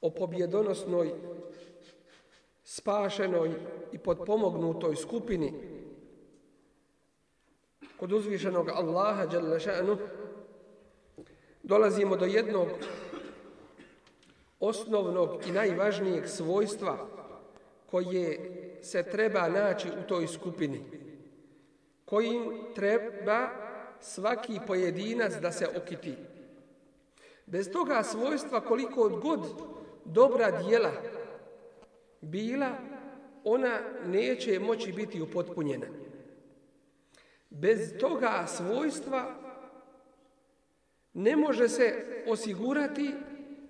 o pobjedonosnoj, spašenoj i podpomognutoj skupini kod uzvišenog Allaha Đalešanu, dolazimo do jednog osnovnog i najvažnijeg svojstva koje se treba naći u toj skupini, kojim treba svaki pojedinac da se okiti. Bez toga svojstva koliko od god dobra dijela bila, ona neće moći biti upotpunjena. Bez toga svojstva ne može se osigurati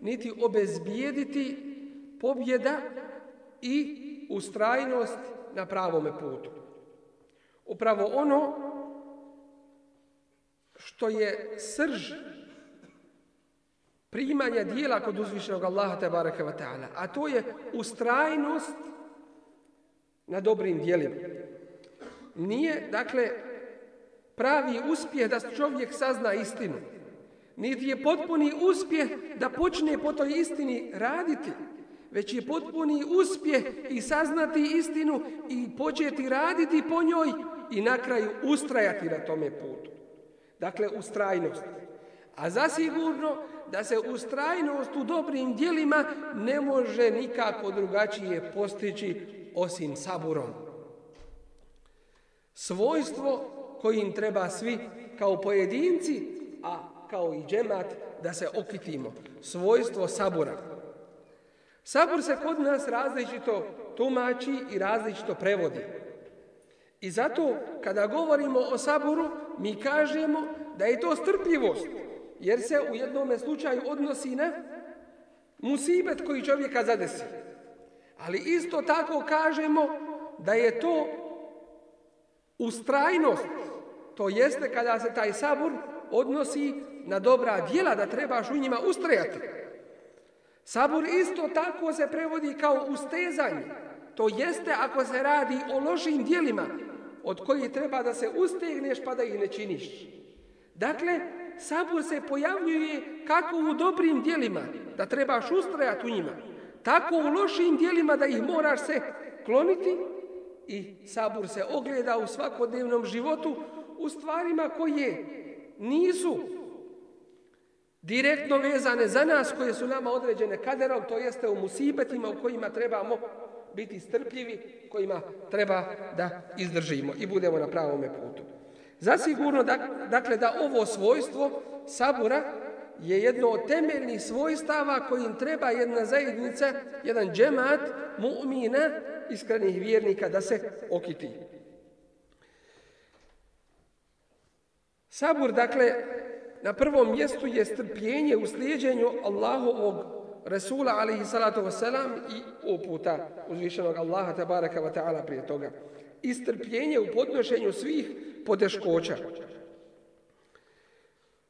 niti obezbijediti pobjeda i ustrajnost na pravome putu. Upravo ono što je srž primanja dijela kod uzvišenog Allaha tabaraka wa ta'ala, a to je ustrajnost na dobrim dijelima. Nije, dakle, pravi uspjeh da čovjek sazna istinu, niti je potpuni uspjeh da počne po toj istini raditi, već je potpuni uspjeh i saznati istinu i početi raditi po njoj i na kraju ustrajati na tome putu. Dakle, ustrajnost. Ustrajnost. A zasigurno da se ustrajnost u dobrim dijelima ne može nikako drugačije postići osim saburom. Svojstvo kojim treba svi kao pojedinci, a kao i džemat, da se okitimo. Svojstvo sabura. Sabur se kod nas različito tumači i različito prevodi. I zato kada govorimo o saburu, mi kažemo da je to strpljivost, jer se u jednom slučaju odnosi na musibet koji čovjeka zadesi. Ali isto tako kažemo da je to ustrajnost, to jeste kada se taj sabur odnosi na dobra dijela, da trebaš u njima ustrajati. Sabur isto tako se prevodi kao ustezanje, to jeste ako se radi o lošim dijelima od kojih treba da se ustegneš pa da ih ne činiš. Dakle, sabur se pojavljuje kako u dobrim dijelima, da trebaš ustrajati u njima, tako u lošim dijelima da ih moraš se kloniti i sabur se ogleda u svakodnevnom životu u stvarima koje nisu direktno vezane za nas, koje su nama određene kaderom, to jeste u musibetima u kojima trebamo biti strpljivi, kojima treba da izdržimo i budemo na pravom putu. Zasigurno, dakle, da ovo svojstvo sabura je jedno od temeljnih svojstava kojim treba jedna zajednica, jedan džemat, mu'mina, iskrenih vjernika da se okiti. Sabur, dakle, na prvom mjestu je strpljenje u slijeđenju Allahovog Resula, alihi salatu wasalam, i oputa uzvišenog Allaha, tabaraka wa ta'ala, prije toga. I strpljenje u podnošenju svih poteškoća.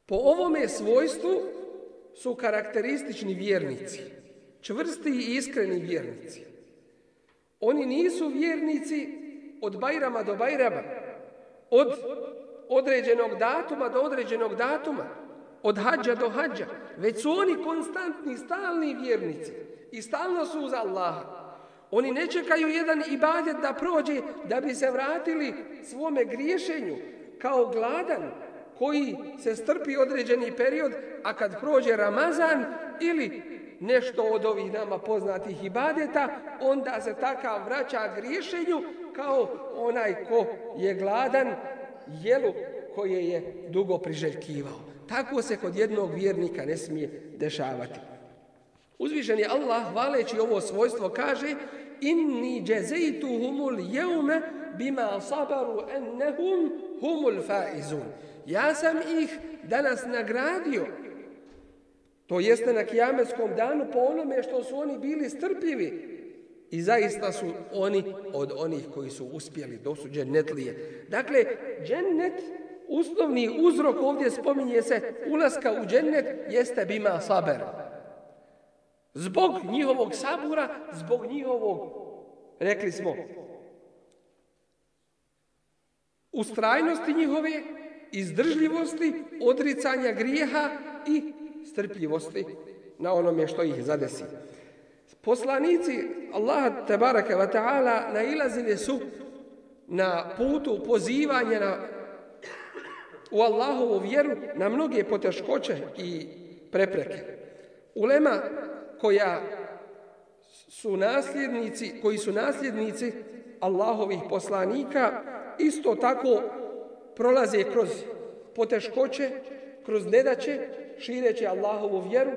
Po ovome svojstvu su karakteristični vjernici, čvrsti i iskreni vjernici. Oni nisu vjernici od bajrama do bajrama, od određenog datuma do određenog datuma, od hađa do hađa, već su oni konstantni, stalni vjernici i stalno su uz Allaha. Oni ne čekaju jedan ibadet da prođe da bi se vratili svome griješenju kao gladan koji se strpi određeni period, a kad prođe Ramazan ili nešto od ovih nama poznatih ibadeta, onda se takav vraća griješenju kao onaj ko je gladan jelu koje je dugo priželjkivao. Tako se kod jednog vjernika ne smije dešavati. Uzvišen je Allah, hvaleći ovo svojstvo, kaže inni jazaytuhumul yawma bima sabaru annahum humul faizun ja sam ih danas nagradio to jeste na kıyametskom danu po onome što su oni bili strpljivi i zaista su oni od onih koji su uspjeli dosuđen netlije dakle džennet Uslovni uzrok ovdje spominje se ulaska u džennet jeste bima saber. Zbog njihovog sabura, zbog njihovog, rekli smo, ustrajnosti njihove, izdržljivosti, odricanja grijeha i strpljivosti na onome što ih zadesi. Poslanici Allaha tabaraka wa ta'ala nailazili su na putu pozivanja na, u Allahovu vjeru na mnoge poteškoće i prepreke. Ulema koja su nasljednici, koji su nasljednici Allahovih poslanika, isto tako prolaze kroz poteškoće, kroz nedaće, šireći Allahovu vjeru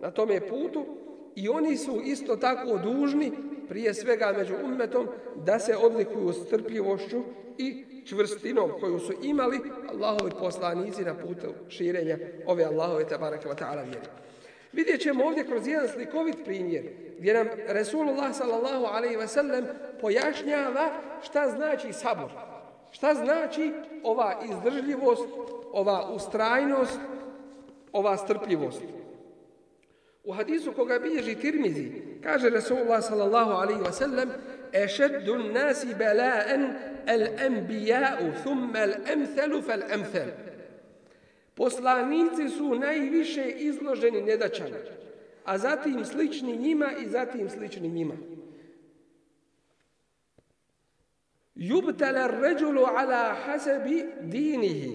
na tome putu i oni su isto tako dužni prije svega među ummetom da se odlikuju strpljivošću i čvrstinom koju su imali Allahovi poslanici na putu širenja ove Allahove tabaraka wa ta'ala vjeri. Vidjet ćemo ovdje kroz jedan slikovit primjer gdje nam Resulullah sallallahu alaihi ve sellem pojašnjava šta znači sabor. Šta znači ova izdržljivost, ova ustrajnost, ova strpljivost. U hadisu koga bilježi Tirmizi, kaže Resulullah sallallahu alaihi ve sellem, Ešeddu nasi belaen el-enbijau, thumme el-emthelu fel-emthelu. Poslanici su najviše izloženi nedaćama, a zatim slični njima i zatim slični njima. Jubtala ređulu ala hasebi dinihi.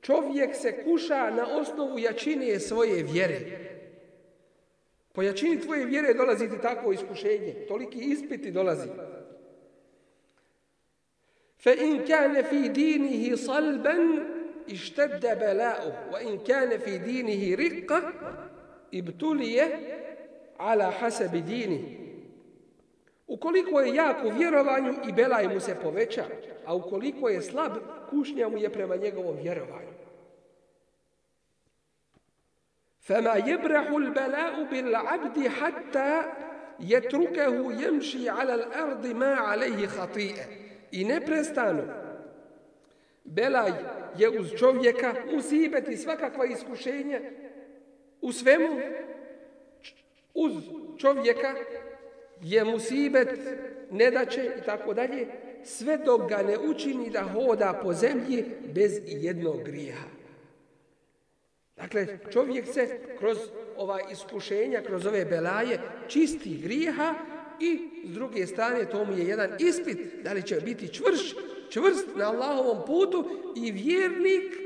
Čovjek se kuša na osnovu jačine svoje vjere. Po jačini tvoje vjere dolazi ti takvo iskušenje. Toliki ispiti dolazi. Fe in kane fi dinihi salben, ištebde belao, wa in kane fi dinihi rikka, ibtulije ala hasebi dini. Ukoliko je jak u vjerovanju, i belaj mu se poveća, a ukoliko je slab, kušnja mu je prema njegovom vjerovanju. Fema jebrahu l-belau bil abdi hatta jetrukehu jemši ala l-ardi ma alehi hatije. I neprestano, belaj je uz čovjeka musibet i svakakva iskušenja u svemu uz čovjeka je musibet nedaće i tako dalje sve dok ga ne učini da hoda po zemlji bez jednog grija. Dakle, čovjek se kroz ova iskušenja, kroz ove belaje, čisti grijeha i s druge strane to mu je jedan ispit da li će biti čvrš čvrst na Allahovom putu i vjernik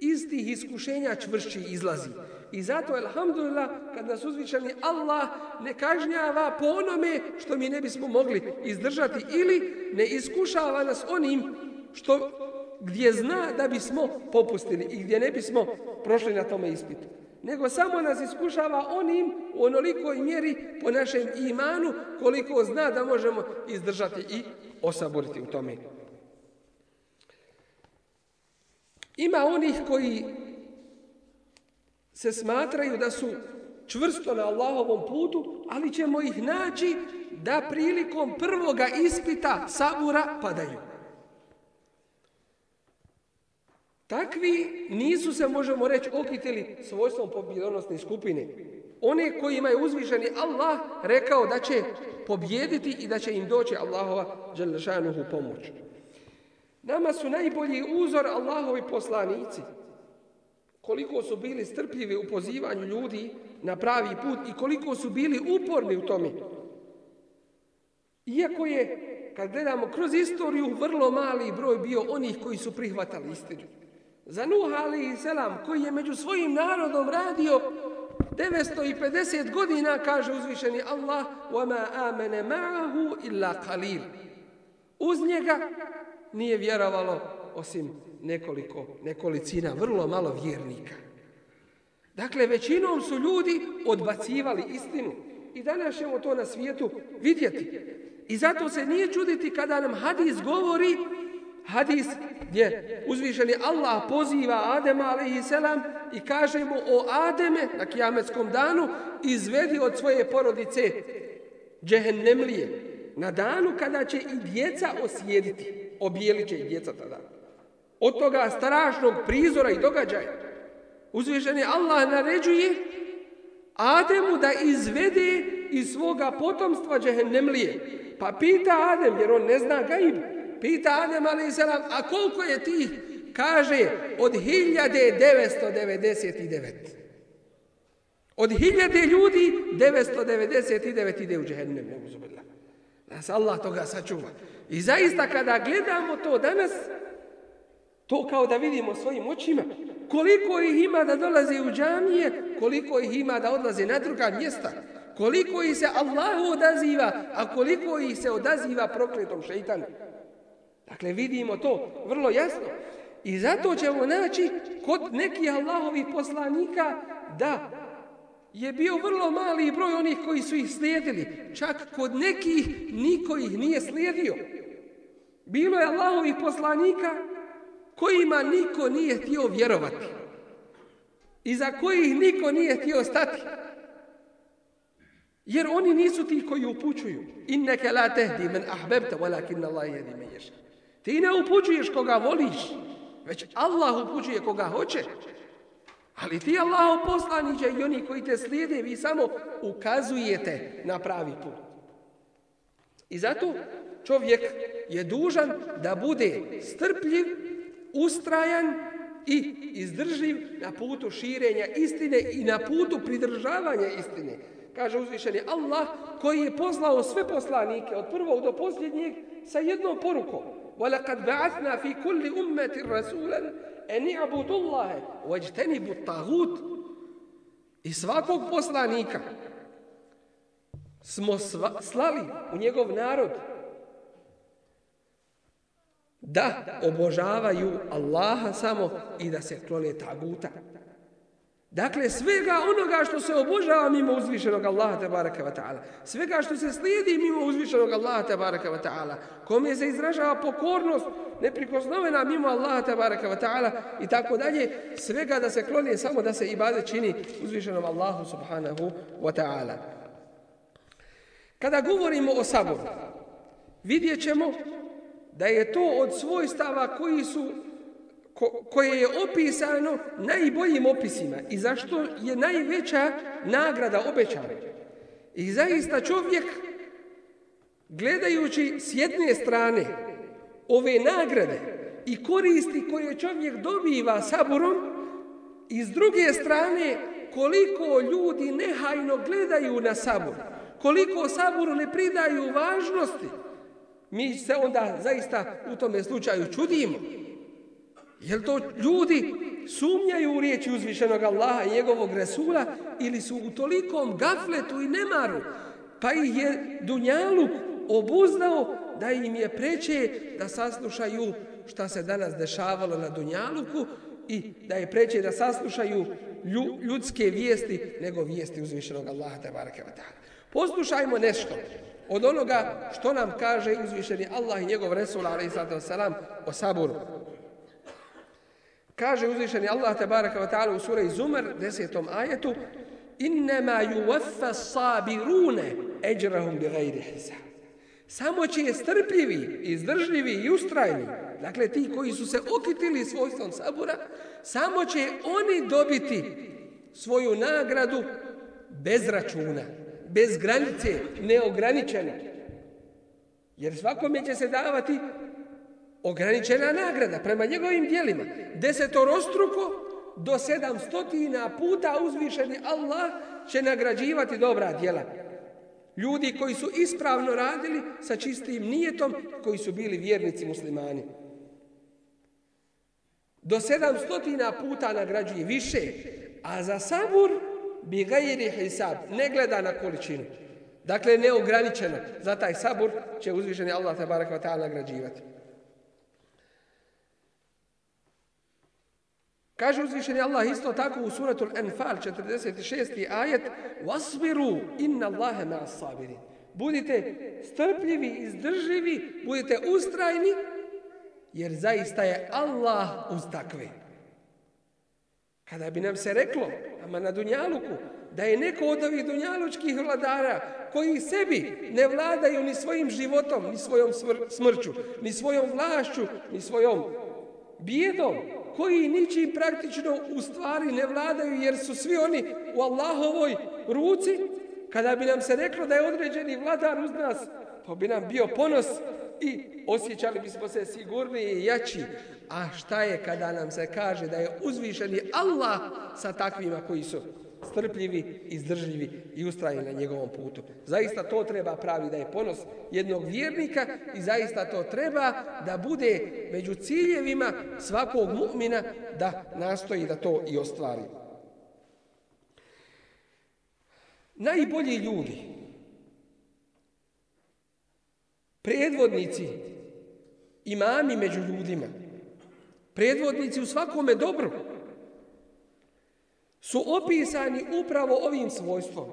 iz tih iskušenja čvršći izlazi. I zato, alhamdulillah, kad nas uzvičani Allah ne kažnjava po onome što mi ne bismo mogli izdržati ili ne iskušava nas onim što gdje zna da bismo popustili i gdje ne bismo prošli na tome ispitu. Nego samo nas iskušava onim u onolikoj mjeri po našem imanu koliko zna da možemo izdržati i osaboriti u tome. Ima onih koji se smatraju da su čvrsto na Allahovom putu, ali ćemo ih naći da prilikom prvoga ispita sabura padaju. Takvi nisu se, možemo reći, okitili svojstvom pobjedonosne skupine. One koji imaju uzvišeni Allah rekao da će pobjediti i da će im doći Allahova želešanuhu pomoću. Nama su najbolji uzor Allahovi poslanici. Koliko su bili strpljivi u pozivanju ljudi na pravi put i koliko su bili uporni u tome. Iako je, kad gledamo kroz istoriju, vrlo mali broj bio onih koji su prihvatali istinu. Za Nuha ali i Selam, koji je među svojim narodom radio 950 godina, kaže uzvišeni Allah, وَمَا آمَنَ مَعَهُ إِلَّا قَلِيلٌ Uz njega nije vjerovalo osim nekoliko nekolicina, vrlo malo vjernika. Dakle, većinom su ljudi odbacivali istinu i danas ćemo to na svijetu vidjeti. I zato se nije čuditi kada nam hadis govori, hadis gdje uzvišeni Allah poziva Adema alaihi selam i kaže mu o Ademe na kijametskom danu izvedi od svoje porodice džehennemlije na danu kada će i djeca osjediti obijelit će i djeca tada. Od toga strašnog prizora i događaja uzvišeni Allah naređuje Ademu da izvede iz svoga potomstva džehennemlije. Pa pita Adem, jer on ne zna gaib, pita Adem ali se nam, a koliko je tih, kaže, od 1999. Od hiljade ljudi, 999 ide u džehennem, ne uzubedla. Nas Allah toga sačuva. I zaista kada gledamo to danas, to kao da vidimo svojim očima, koliko ih ima da dolaze u džamije, koliko ih ima da odlaze na druga mjesta, koliko ih se Allahu odaziva, a koliko ih se odaziva prokletom šeitanom. Dakle, vidimo to vrlo jasno. I zato ćemo naći kod nekih Allahovih poslanika da je bio vrlo mali broj onih koji su ih slijedili. Čak kod nekih niko ih nije slijedio. Bilo je Allahovih poslanika kojima niko nije htio vjerovati. I za kojih niko nije htio stati. Jer oni nisu ti koji upućuju. Inneke la tehdi men ahbebte, walakin Allah jedi me ješa. Ti ne upućuješ koga voliš, već Allah upućuje koga hoće. Ali ti Allah poslaniđe i oni koji te slijede, vi samo ukazujete na pravi put. I zato čovjek je dužan da bude strpljiv, ustrajan i izdrživ na putu širenja istine i na putu pridržavanja istine. Kaže uzvišeni Allah koji je poslao sve poslanike od prvog do posljednjeg sa jednom porukom. وَلَقَدْ بَعَثْنَا فِي كُلِّ أُمَّةٍ رَسُولًا eni'budullahe vajteni butagut i svakog poslanika smo sva, slali u njegov narod da obožavaju Allaha samo i da se klone taguta. Dakle, svega onoga što se obožava mimo uzvišenog Allaha tabaraka wa ta'ala, svega što se slijedi mimo uzvišenog Allaha tabaraka wa ta'ala, kom je se izražava pokornost neprikosnovena mimo Allaha tabaraka wa ta'ala i tako dalje, svega da se kloni samo da se ibadet čini uzvišenom Allahu subhanahu wa ta'ala. Kada govorimo o saboru, vidjet ćemo da je to od svojstava koji su ko, koje je opisano najboljim opisima i zašto je najveća nagrada obećana. I zaista čovjek, gledajući s jedne strane ove nagrade i koristi koje čovjek dobiva saborom, i s druge strane koliko ljudi nehajno gledaju na sabor, koliko saboru ne pridaju važnosti, mi se onda zaista u tome slučaju čudimo. Jel to ljudi sumnjaju u riječi uzvišenog Allaha i njegovog Resula ili su u tolikom gafletu i nemaru, pa ih je Dunjaluk obuznao da im je preče da saslušaju šta se danas dešavalo na Dunjaluku i da je preče da saslušaju ljudske vijesti nego vijesti uzvišenog Allaha te barake vatana. Poslušajmo nešto od onoga što nam kaže uzvišeni Allah i njegov Resul alaihissalatu wasalam o saboru. Kaže uzvišeni Allah tebaraka ve taala u suri Zumer 10. ajetu: "Inna ma yuwaffa sabiruna ajrahum bighayri hisab." Samo će strpljivi, izdržljivi i ustrajni, dakle ti koji su se okitili svojstvom sabura, samo će oni dobiti svoju nagradu bez računa, bez granice, neograničene. Jer svakome će se davati ograničena nagrada prema njegovim dijelima. Desetorostruko do sedamstotina puta uzvišeni Allah će nagrađivati dobra dijela. Ljudi koji su ispravno radili sa čistim nijetom koji su bili vjernici muslimani. Do sedamstotina puta nagrađuje više, a za sabur bi gajeri hisab, ne gleda na količinu. Dakle, neograničeno. Za taj sabur će uzvišeni Allah tabaraka ta'ala nagrađivati. Kaže uzvišeni Allah isto tako u suratul Enfal 46. ajet Wasbiru inna Allahe me asabiri. Budite strpljivi, izdrživi, budite ustrajni, jer zaista je Allah uz takve. Kada bi nam se reklo, ama na Dunjaluku, da je neko od ovih dunjalučkih vladara koji sebi ne vladaju ni svojim životom, ni svojom smr smrću, ni svojom vlašću, ni svojom bijedom, koji ničim praktično u stvari ne vladaju jer su svi oni u Allahovoj ruci, kada bi nam se reklo da je određeni vladar uz nas, to bi nam bio ponos i osjećali bismo se sigurniji i jači. A šta je kada nam se kaže da je uzvišeni Allah sa takvima koji su strpljivi, izdržljivi i ustraji na njegovom putu. Zaista to treba pravi da je ponos jednog vjernika i zaista to treba da bude među ciljevima svakog mu'mina da nastoji da to i ostvari. Najbolji ljudi, predvodnici, imami među ljudima, predvodnici u svakome dobru, su opisani upravo ovim svojstvom.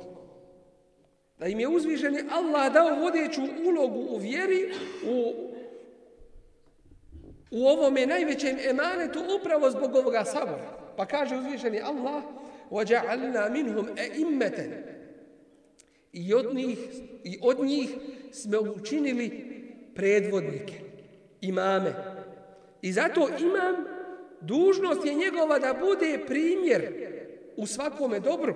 Da im je uzviženi Allah dao vodeću ulogu u vjeri, u, u ovome najvećem emanetu upravo zbog ovoga sabora. Pa kaže uzvišeni Allah, وَجَعَلْنَا مِنْهُمْ أَئِمَّةً I od, njih, I od njih smo učinili predvodnike, imame. I zato imam, dužnost je njegova da bude primjer u svakome dobru.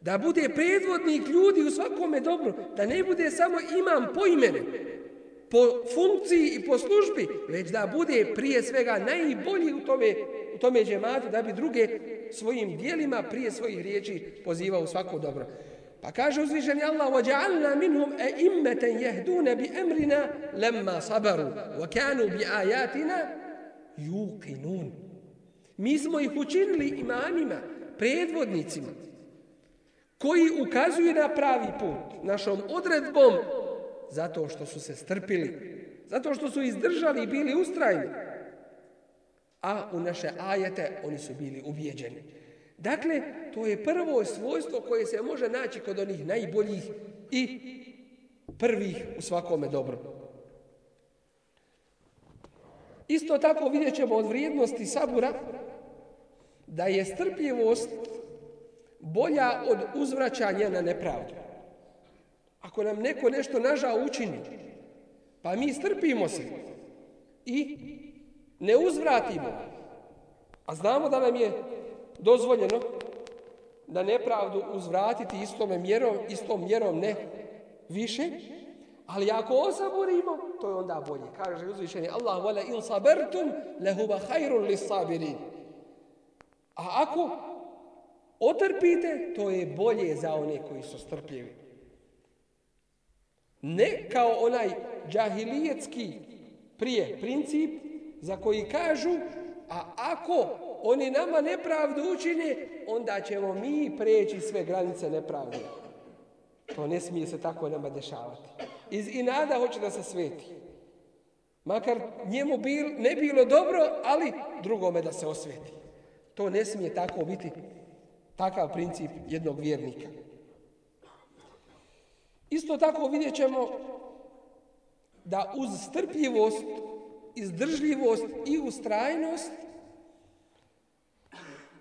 Da bude predvodnik ljudi u svakome dobru. Da ne bude samo imam po imene, po funkciji i po službi, već da bude prije svega najbolji u tome, u tome džematu, da bi druge svojim dijelima prije svojih riječi pozivao u svako dobro. Pa kaže uzvišeni Allah, وَجَعَلْنَا مِنْهُمْ أَئِمَّةً يَهْدُونَ بِأَمْرِنَا لَمَّا صَبَرُوا وَكَانُوا بِآيَاتِنَا يُوقِنُونَ Mi smo ih učinili imamima, predvodnicima, koji ukazuju na pravi put našom odredbom zato što su se strpili, zato što su izdržali i bili ustrajni. A u naše ajete oni su bili ubijeđeni. Dakle, to je prvo svojstvo koje se može naći kod onih najboljih i prvih u svakome dobro. Isto tako vidjet ćemo od vrijednosti sabura, da je strpljivost bolja od uzvraćanja na nepravdu. Ako nam neko nešto nažao učini, pa mi strpimo se i ne uzvratimo, a znamo da nam je dozvoljeno da nepravdu uzvratiti istom mjerom, istom mjerom ne više, ali ako osaborimo, to je onda bolje. Kaže uzvišeni Allah, وَلَا إِنْ صَبَرْتُمْ لَهُبَ خَيْرٌ لِسَّابِرِينَ A ako otrpite, to je bolje za one koji su strpljivi. Ne kao onaj džahilijetski prije princip za koji kažu, a ako oni nama nepravdu učine, onda ćemo mi preći sve granice nepravde. To ne smije se tako nama dešavati. Iz i nada hoće da se sveti. Makar njemu bil, ne bilo dobro, ali drugome da se osveti. To ne smije tako biti takav princip jednog vjernika. Isto tako vidjet ćemo da uz strpljivost, izdržljivost i ustrajnost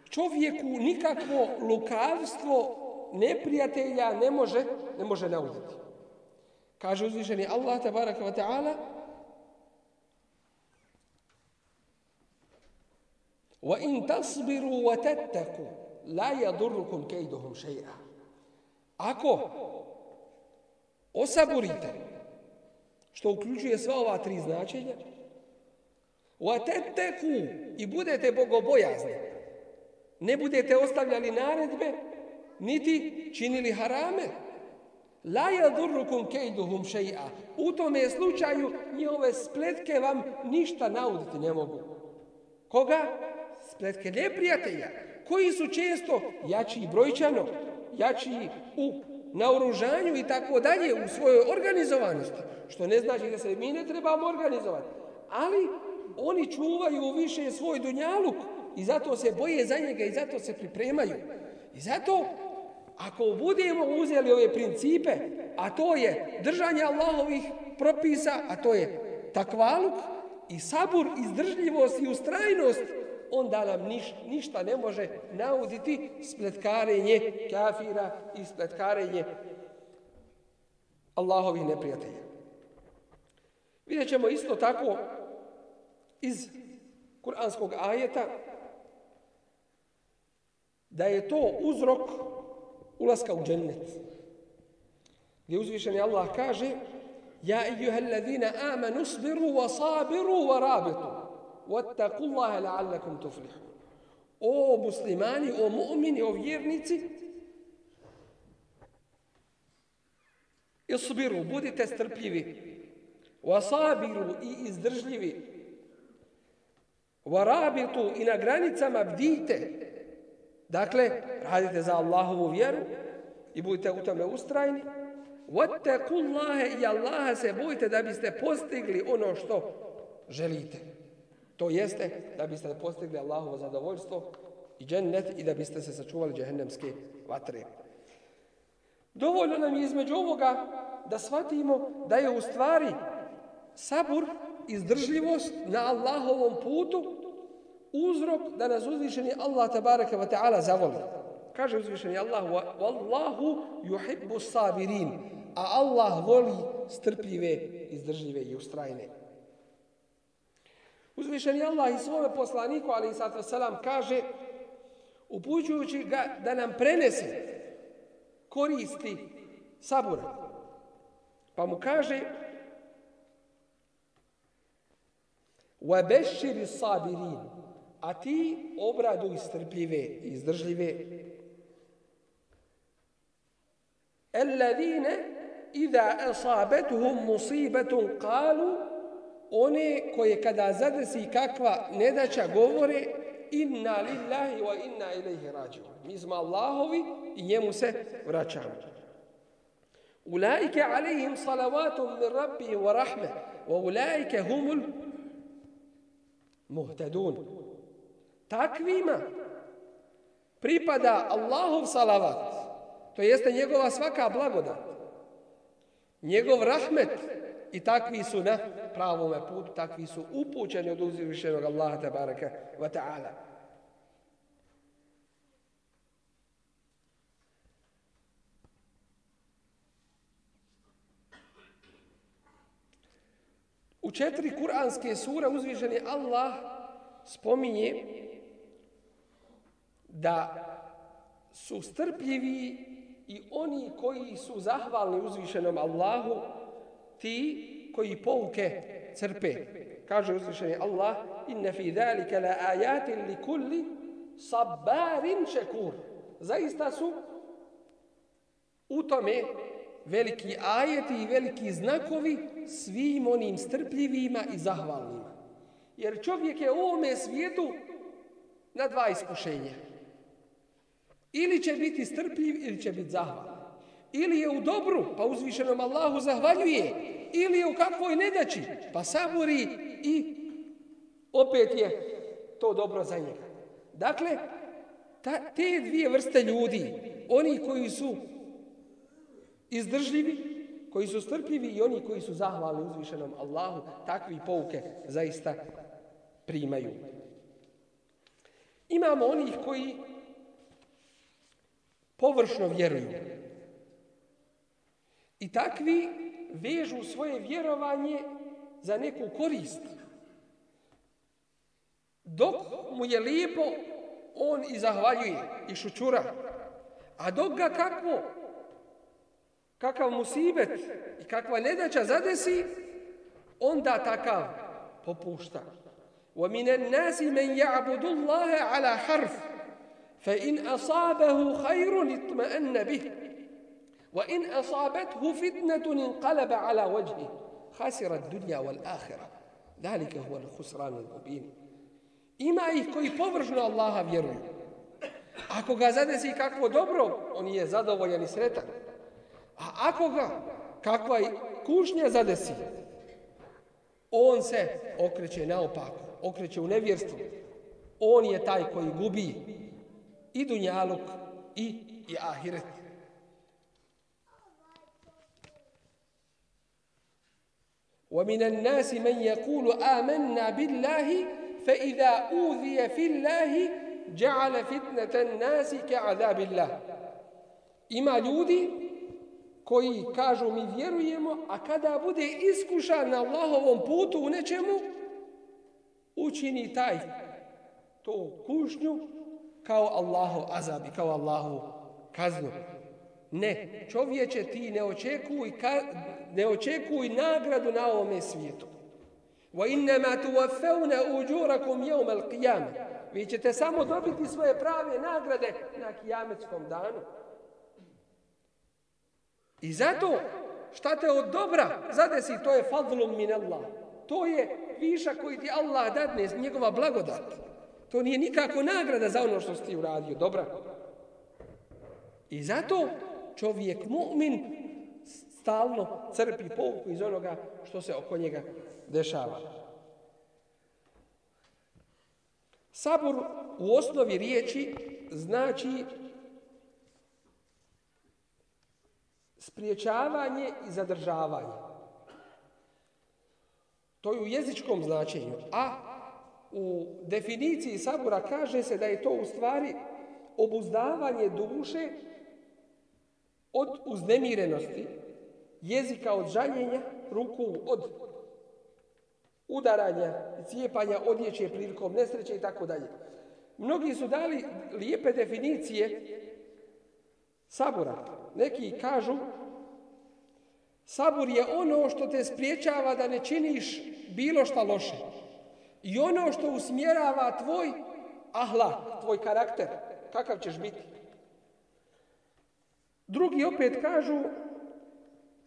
čovjeku nikakvo lukavstvo neprijatelja ne može, ne može nauditi. Kaže uzvišeni Allah, tabaraka wa ta'ala, وَإِن تَصْبِرُوا وَتَتَّكُوا لَا يَضُرُّكُمْ كَيْدُهُمْ شَيْئًا Ako osaburite, što uključuje sva ova tri značenja, وَتَتَّكُوا i budete bogobojazni, ne budete ostavljali naredbe, niti činili harame, La yadurrukum kayduhum shay'a. U tome slučaju njihove spletke vam ništa nauditi ne mogu. Koga? spletke neprijatelja, koji su često jači brojčano, jači u naoružanju i tako dalje u svojoj organizovanosti, što ne znači da se mi ne trebamo organizovati, ali oni čuvaju više svoj dunjaluk i zato se boje za njega i zato se pripremaju. I zato ako budemo uzeli ove principe, a to je držanje Allahovih propisa, a to je takvaluk i sabur, izdržljivost i ustrajnost, i onda nam niš, ništa ne može nauditi spletkarenje kafira i spletkarenje Allahovih neprijatelja. Vidjet ćemo isto tako iz kuranskog ajeta da je to uzrok ulaska u džennet. Gdje uzvišeni Allah kaže Ja ejuha alladhina amanu sbiru wa sabiru wa rabitu. وَاتَّقُوا اللَّهَ لَعَلَّكُمْ تُفْلِحُونَ O muslimani, o mu'mini, o vjernici, isbiru, budite strpljivi, وَصَابِرُوا i izdržljivi, وَرَابِتُوا i na granicama bdite, dakle, radite za Allahovu vjeru i budite u tome ustrajni, وَاتَّقُوا اللَّهَ i Allaha se bojite da biste postigli ono što želite. To jeste da biste postigli Allahovo zadovoljstvo i džennet i da biste se sačuvali džehennemske vatre. Dovoljno nam je između ovoga da shvatimo da je u stvari sabur, izdržljivost na Allahovom putu uzrok da nas uzvišeni Allah tabaraka wa ta'ala zavoli. Kaže uzvišeni Allah, Wallahu yuhibbu sabirin, a Allah voli strpljive, izdržljive i ustrajne. Uzvišen je Allah i svome poslaniku, ali i sato salam, kaže, upućujući ga da nam prenese koristi sabura. Pa mu kaže, وَبَشِّرِ صَابِرِينَ A ti obradu istrpljive i izdržljive الَّذِينَ إِذَا أَصَابَتْهُمْ مُصِيبَةٌ قَالُوا one koje kada zadesi kakva nedaća govore inna lillahi wa inna ilaihi rađu. Mi smo Allahovi i njemu se vraćamo. Ulaike alihim salavatum min rabbi wa rahme wa ulaike humul muhtedun. Takvima pripada Allahov salavat. To jeste njegova svaka blagodat. Njegov rahmet i takvi su na pravome putu, takvi su upućeni od uzvišenog Allaha tabaraka wa ta'ala. U četiri kuranske sure uzvišeni Allah spominje da su strpljivi i oni koji su zahvalni uzvišenom Allahu ti koji pouke crpe. Kaže uzvišeni Allah, inne fi dhalike la ajatin li kulli sabarin šekur. Zaista su u tome veliki ajeti i veliki znakovi svim onim strpljivima i zahvalnima. Jer čovjek je u ovome svijetu na dva iskušenja. Ili će biti strpljiv, ili će biti zahvalan ili je u dobru, pa uzvišenom Allahu zahvaljuje, ili je u kakvoj nedaći, pa saburi i opet je to dobro za njega. Dakle, ta, te dvije vrste ljudi, oni koji su izdržljivi, koji su strpljivi i oni koji su zahvali uzvišenom Allahu, takvi pouke zaista primaju. Imamo onih koji površno vjeruju. I takvi vežu svoje vjerovanje za neku korist. Dok mu je lijepo, on i zahvaljuje i šućura. A dok ga kakvo, kakav musibet i kakva nedaća zadesi, onda takav popušta. وَمِنَ النَّاسِ مَنْ يَعْبُدُ اللَّهَ عَلَى حَرْفِ فَإِنْ أَصَابَهُ خَيْرٌ اِطْمَأَنَّ بِهِ وإن أصابته فتنة انقلب على وجهه خسر الدنيا والآخرة ذلك هو الخسران المبين إما كي بفرجنا الله بيرون Ako ga zadesi kakvo dobro, on je zadovoljan i sretan. A ako ga kakva kušnja zadesi, on se okreće naopako, okreće u nevjerstvu. On je taj koji gubi i dunjaluk i, i ahiret. ومن الناس من يقول آمنا بالله فإذا أوذي في الله جعل فتنة الناس كعذاب الله إما ljudi koji kažu mi vjerujemo, a kada bude iskušan na Allahovom putu u nečemu, učini taj to kušnju kao Allahu azabi, kao Allahu kaznu. Ne, čovječe ti ne očekuj ne očekuj nagradu na ovome svijetu. Wa inna ma tuwaffawna ujurakum yawm al-qiyamah. Vi ćete samo dobiti svoje prave nagrade na kıyametskom danu. I zato šta te od dobra zadesi, to je fadlum min Allah. To je viša koji ti Allah dadne, njegova blagodat. To nije nikako nagrada za ono što si ti uradio, dobra. I zato čovjek mu'min stalno crpi pouku iz onoga što se oko njega dešava. Sabor u osnovi riječi znači spriječavanje i zadržavanje. To je u jezičkom značenju. A u definiciji sabura kaže se da je to u stvari obuzdavanje duše od uznemirenosti, jezika od žaljenja, ruku od udaranja, cijepanja, odjeće prilikom nesreće i tako dalje. Mnogi su dali lijepe definicije sabora. Neki kažu, sabor je ono što te spriječava da ne činiš bilo šta loše. I ono što usmjerava tvoj ahlak, tvoj karakter, kakav ćeš biti. Drugi opet kažu,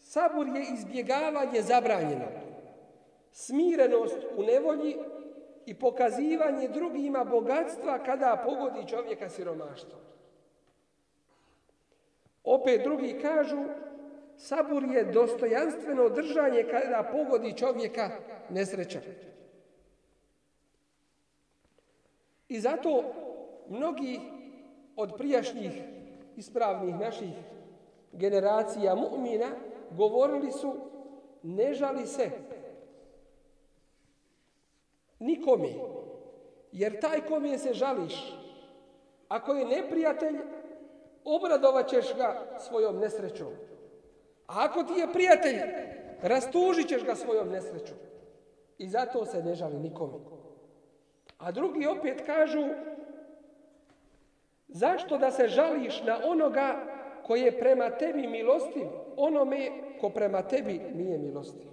Sabur je izbjegavanje zabranjeno. Smirenost u nevolji i pokazivanje drugima bogatstva kada pogodi čovjeka siromaštvo. Opet drugi kažu, sabur je dostojanstveno držanje kada pogodi čovjeka nesreća. I zato mnogi od prijašnjih ispravnih naših generacija mu'mina govorili su ne žali se nikome. Jer taj kom je se žališ, ako je neprijatelj, obradovat ćeš ga svojom nesrećom. A ako ti je prijatelj, rastužit ćeš ga svojom nesrećom. I zato se ne žali nikome. A drugi opet kažu, zašto da se žališ na onoga koji je prema tebi milostiv, onome ko prema tebi nije milostiv.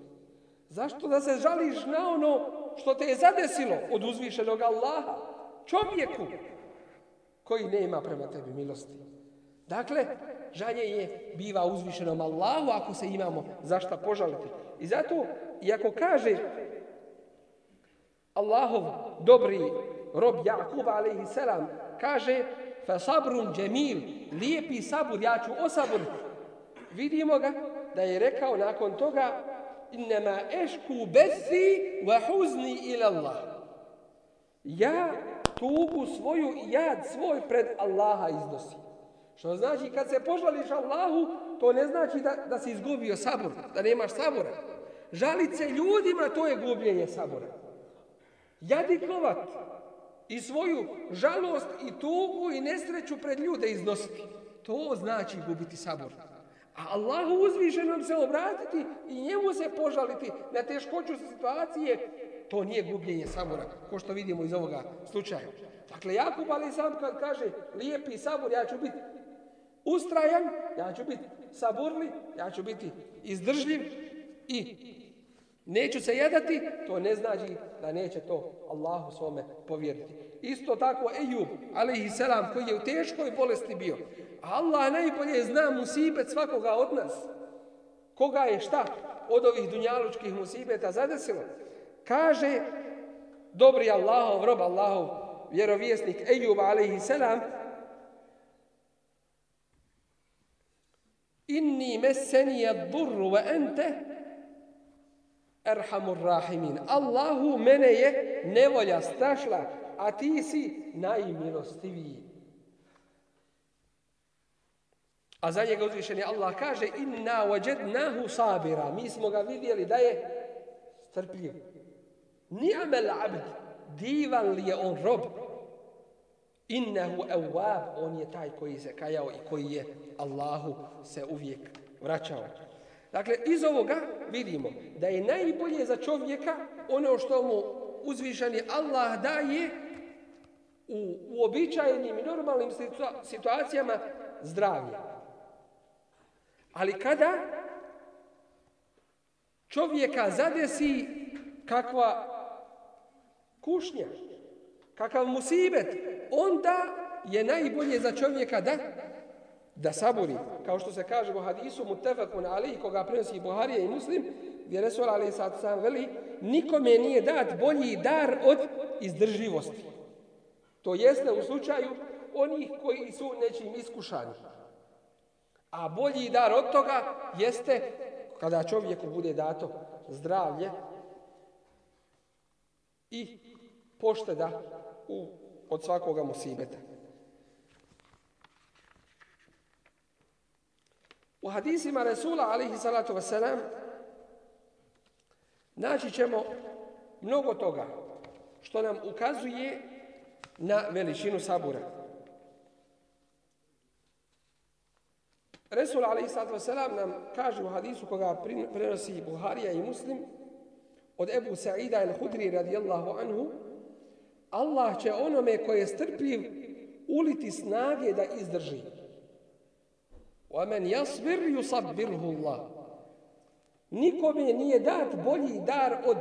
Zašto da se žališ na ono što te je zadesilo od uzvišenog Allaha, čovjeku koji nema prema tebi milosti? Dakle, žalje je biva uzvišenom Allahu ako se imamo zašta požaliti. I zato, iako kaže Allahov dobri rob Jakub, alaihi selam, kaže fa sabrun džemil, lijepi sabur, ja ću osabur. Vidimo ga da je rekao nakon toga innema ešku besi wa huzni ila Allah. Ja tugu svoju i jad svoj pred Allaha iznosi. Što znači kad se požališ Allahu, to ne znači da, da si izgubio sabur, da nemaš sabura. Žalit se ljudima, to je gubljenje sabura. Jadikovat, i svoju žalost i tugu i nesreću pred ljude iznositi. To znači gubiti sabor. A Allahu uzvišenom se obratiti i njemu se požaliti na teškoću situacije, to nije gubljenje sabora, ko što vidimo iz ovoga slučaja. Dakle, Jakub ali sam kad kaže lijepi sabor, ja ću biti ustrajan, ja ću biti saburli, ja ću biti izdržljiv i Neću se jedati, to ne znači da neće to Allahu svome povjeriti. Isto tako Ejub, alaihi selam, koji je u teškoj bolesti bio. Allah najbolje zna musibet svakoga od nas. Koga je šta od ovih dunjalučkih musibeta zadesilo? Kaže dobri Allahov, rob Allahov, vjerovjesnik Ejub, alaihi selam, Inni meseni je durru ve ente Erhamur Rahimin. Allahu, mene je nevolja strašla, a ti si najmilostiviji. A za njega uzvišen je Allah kaže inna wajednahu sabira. Mi smo ga vidjeli da je strpljiv. Ni'mal abd. Divan li je on rob. Innahu awwab. On je taj koji se kajao i koji je Allahu se uvijek vraćao. Dakle, iz ovoga vidimo da je najbolje za čovjeka ono što mu uzvišeni Allah daje u uobičajenim i normalnim situacijama zdravlje. Ali kada čovjeka zadesi kakva kušnja, kakav musibet, onda je najbolje za čovjeka da da saburi. Kao što se kaže u hadisu mutefakun ali koga prenosi Buharija i Muslim, gdje Resul Ali Sad Sam veli, nikome nije dat bolji dar od izdržljivosti. To jeste u slučaju onih koji su nečim iskušani. A bolji dar od toga jeste kada čovjeku bude dato zdravlje i pošteda u, od svakoga musibeta. U hadisima Resula, alihi salatu wasalam, naći ćemo mnogo toga što nam ukazuje na veličinu sabura. Resul, alihi salatu wasalam, nam kaže u hadisu koga prenosi Buharija i Muslim, od Ebu Sa'ida il-Hudri radijallahu anhu, Allah će onome koje je strpljiv uliti snage da izdrži. ومن يصبر يصبره الله nikome nije dat bolji dar od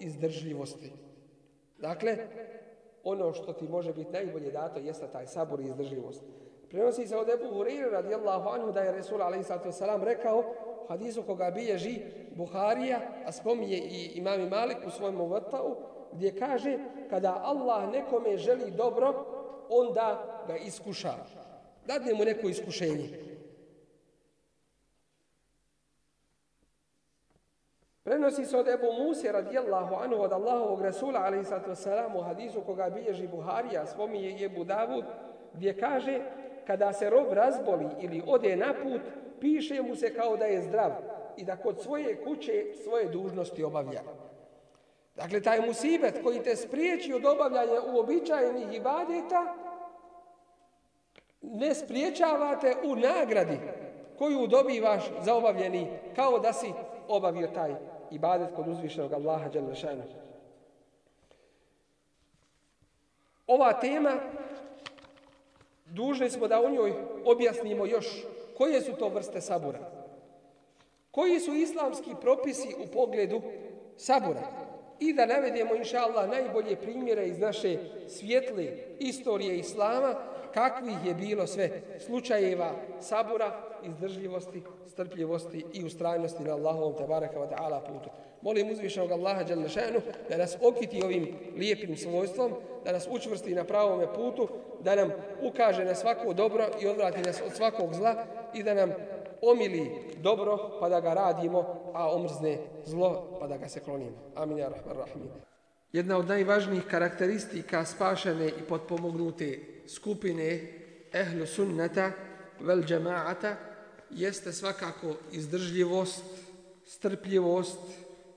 izdržljivosti. Dakle, ono što ti može biti najbolje dato jeste taj sabor i izdržljivost. Prenosi se od Ebu Hurire radijallahu anhu da je Resul a.s. rekao u hadisu koga bilježi Buharija, a spominje i imami Malik u svojom uvrtau, gdje kaže kada Allah nekome želi dobro, onda ga iskuša. Dadne mu neko iskušenje. Prenosi se od Ebu Musi radijallahu anhu od Allahovog Resula a.s. u hadisu koga bilježi Buharija, spominje je Ebu Davud, gdje kaže kada se rob razboli ili ode na put, piše mu se kao da je zdrav i da kod svoje kuće svoje dužnosti obavlja. Dakle, taj musibet koji te spriječi od obavljanja uobičajenih ibadeta, ne spriječavate u nagradi koju dobivaš za obavljeni kao da si obavio taj ibadet kod uzvišenog Allaha dželle šane. Ova tema dužni smo da u njoj objasnimo još koje su to vrste sabura. Koji su islamski propisi u pogledu sabura? I da navedemo, inša Allah, najbolje primjere iz naše svjetle istorije Islama, kakvih je bilo sve slučajeva sabura, izdržljivosti, strpljivosti i ustrajnosti na Allahovom tabaraka wa ta'ala putu. Molim uzvišenog Allaha Đalešenu da nas okiti ovim lijepim svojstvom, da nas učvrsti na pravom putu, da nam ukaže na svako dobro i odvrati nas od svakog zla i da nam omili dobro pa da ga radimo, a omrzne zlo pa da ga se klonimo. Amin, ja rahman, rahmin. Jedna od najvažnijih karakteristika spašene i potpomognute skupine ehlu sunneta vel džemaata jeste svakako izdržljivost, strpljivost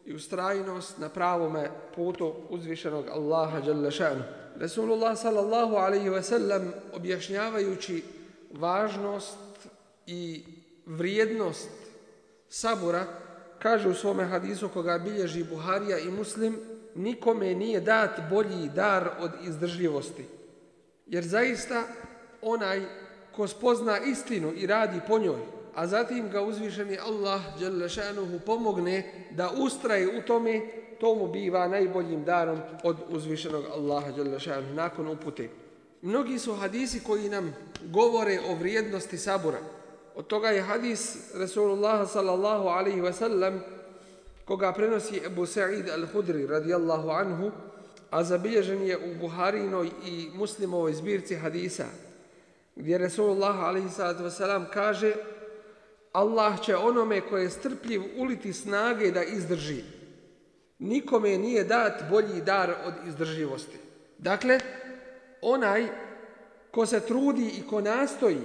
i ustrajnost na pravome putu uzvišenog Allaha dželle šanu. Resulullah sallallahu alejhi ve sellem objašnjavajući važnost i vrijednost sabura kaže u svome hadisu koga bilježi Buharija i Muslim nikome nije dat bolji dar od izdržljivosti Jer zaista onaj ko spozna istinu i radi po njoj, a zatim ga uzvišeni Allah Đelešanuhu pomogne da ustraje u tome, to mu biva najboljim darom od uzvišenog Allaha Đelešanuhu nakon upute. Mnogi su hadisi koji nam govore o vrijednosti sabura. Od toga je hadis Resulullah sallallahu alaihi ve sellem koga prenosi Ebu Sa'id al-Hudri radijallahu anhu, a zabilježen je u Buharinoj i Muslimovoj zbirci hadisa, gdje Resulullah a.s. kaže Allah će onome koje je strpljiv uliti snage da izdrži. Nikome nije dat bolji dar od izdrživosti. Dakle, onaj ko se trudi i ko nastoji,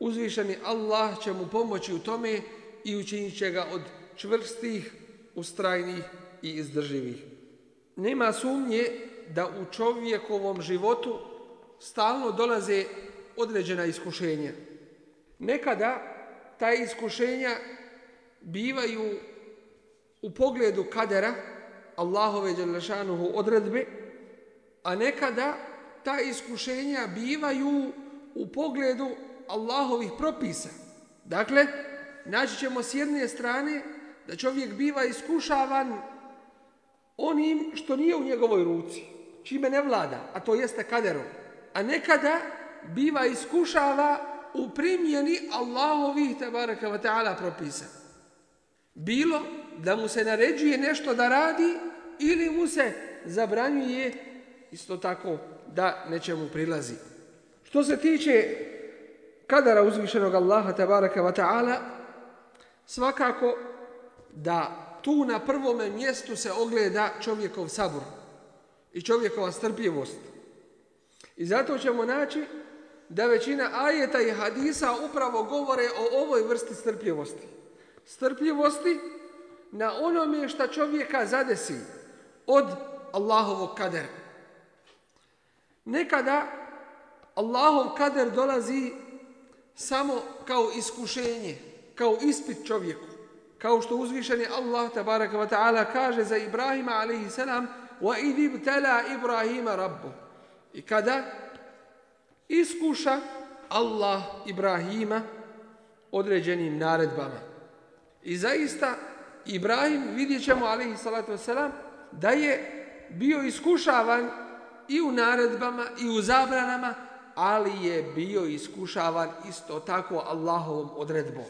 uzvišeni Allah će mu pomoći u tome i učinit će ga od čvrstih, ustrajnih i izdrživih nema sumnje da u čovjekovom životu stalno dolaze određena iskušenja. Nekada ta iskušenja bivaju u pogledu kadera Allahove Đalešanuhu odredbe, a nekada ta iskušenja bivaju u pogledu Allahovih propisa. Dakle, naći ćemo s jedne strane da čovjek biva iskušavan onim što nije u njegovoj ruci, čime ne vlada, a to jeste kaderom. A nekada biva iskušava u primjeni Allahovih tabaraka wa ta'ala propisa. Bilo da mu se naređuje nešto da radi ili mu se zabranjuje isto tako da nečemu prilazi. Što se tiče kadara uzvišenog Allaha tabaraka wa ta'ala, svakako da tu na prvom mjestu se ogleda čovjekov sabor i čovjekova strpljivost. I zato ćemo naći da većina ajeta i hadisa upravo govore o ovoj vrsti strpljivosti. Strpljivosti na onome što čovjeka zadesi od Allahovog kadera. Nekada Allahov kader dolazi samo kao iskušenje, kao ispit čovjeku kao što uzvišeni Allah tabaraka wa ta'ala kaže za Ibrahima alaihi salam wa idh ibtala Ibrahima rabbu i kada iskuša Allah Ibrahima određenim naredbama i zaista Ibrahim vidjet ćemo alaihi salatu wa salam da je bio iskušavan i u naredbama i u zabranama ali je bio iskušavan isto tako Allahovom odredbom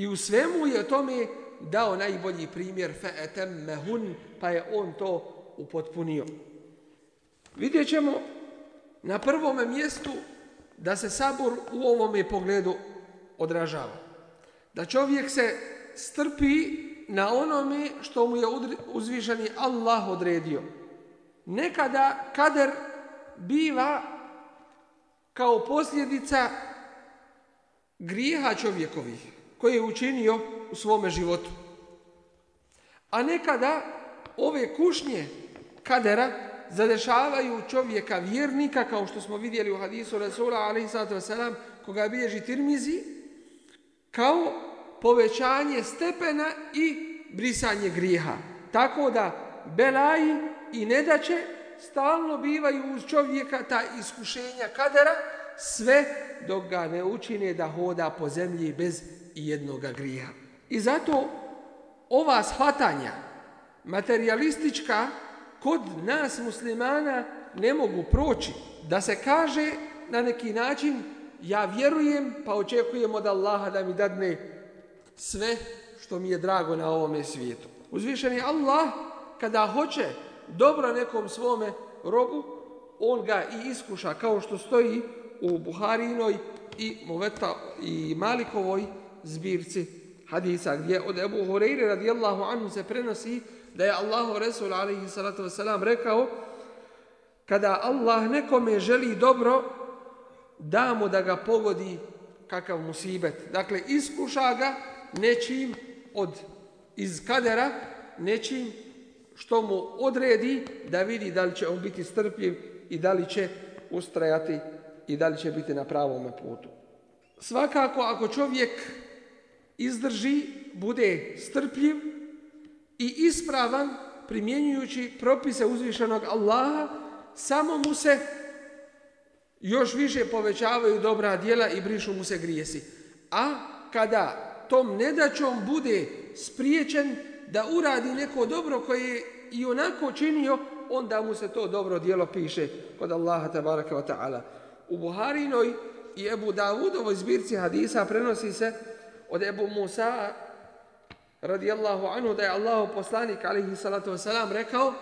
I u svemu je tome dao najbolji primjer fe'etem mehun, pa je on to upotpunio. Vidjet ćemo na prvom mjestu da se sabor u ovome pogledu odražava. Da čovjek se strpi na onome što mu je uzvišeni Allah odredio. Nekada kader biva kao posljedica griha čovjekovih koje je učinio u svome životu. A nekada ove kušnje kadera zadešavaju čovjeka vjernika, kao što smo vidjeli u hadisu Rasula, ali i sada selam, koga bilježi tirmizi, kao povećanje stepena i brisanje grijeha. Tako da belaji i nedaće stalno bivaju uz čovjeka ta iskušenja kadera, sve dok ga ne učine da hoda po zemlji bez i jednoga grija. I zato ova shvatanja materialistička kod nas muslimana ne mogu proći da se kaže na neki način ja vjerujem pa očekujem od Allaha da mi dadne sve što mi je drago na ovome svijetu. Uzvišeni Allah kada hoće dobro nekom svome robu on ga i iskuša kao što stoji u Buharinoj i Moveta i Malikovoj zbirci hadisa gdje od Ebu Hureyre radijallahu anhu se prenosi da je Allahu Resul alaihi salatu wasalam rekao kada Allah nekome želi dobro da mu da ga pogodi kakav musibet. Dakle, iskuša ga nečim od iz kadera, nečim što mu odredi da vidi da li će on biti strpljiv i da li će ustrajati i da li će biti na pravom putu. Svakako, ako čovjek izdrži, bude strpljiv i ispravan primjenjujući propise uzvišenog Allaha, samo mu se još više povećavaju dobra dijela i brišu mu se grijesi. A kada tom nedaćom bude spriječen da uradi neko dobro koje je i onako činio, onda mu se to dobro dijelo piše kod Allaha tabaraka wa ta'ala. U Buharinoj i Ebu Davudovoj zbirci hadisa prenosi se od Ebu Musa radijallahu anhu da je Allahu poslanik alihi salatu wasalam rekao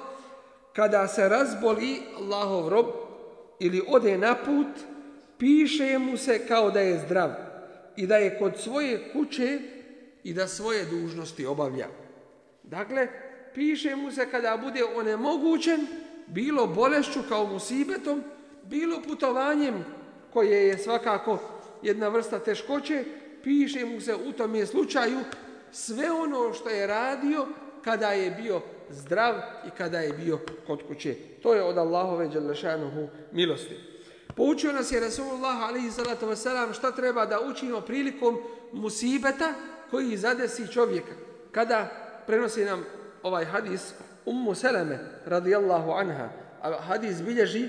kada se razboli Allahov rob ili ode na put piše mu se kao da je zdrav i da je kod svoje kuće i da svoje dužnosti obavlja. Dakle, piše mu se kada bude onemogućen, bilo bolešću kao musibetom, bilo putovanjem koje je svakako jedna vrsta teškoće, Piše mu se u tom je slučaju sve ono što je radio kada je bio zdrav i kada je bio kod kuće. To je od Allahove Đalešanuhu milosti. Poučio nas je Rasulullah alaihi salatu wasalam šta treba da učimo prilikom musibeta koji zadesi čovjeka. Kada prenosi nam ovaj hadis Ummu Seleme radijallahu anha, a hadis bilježi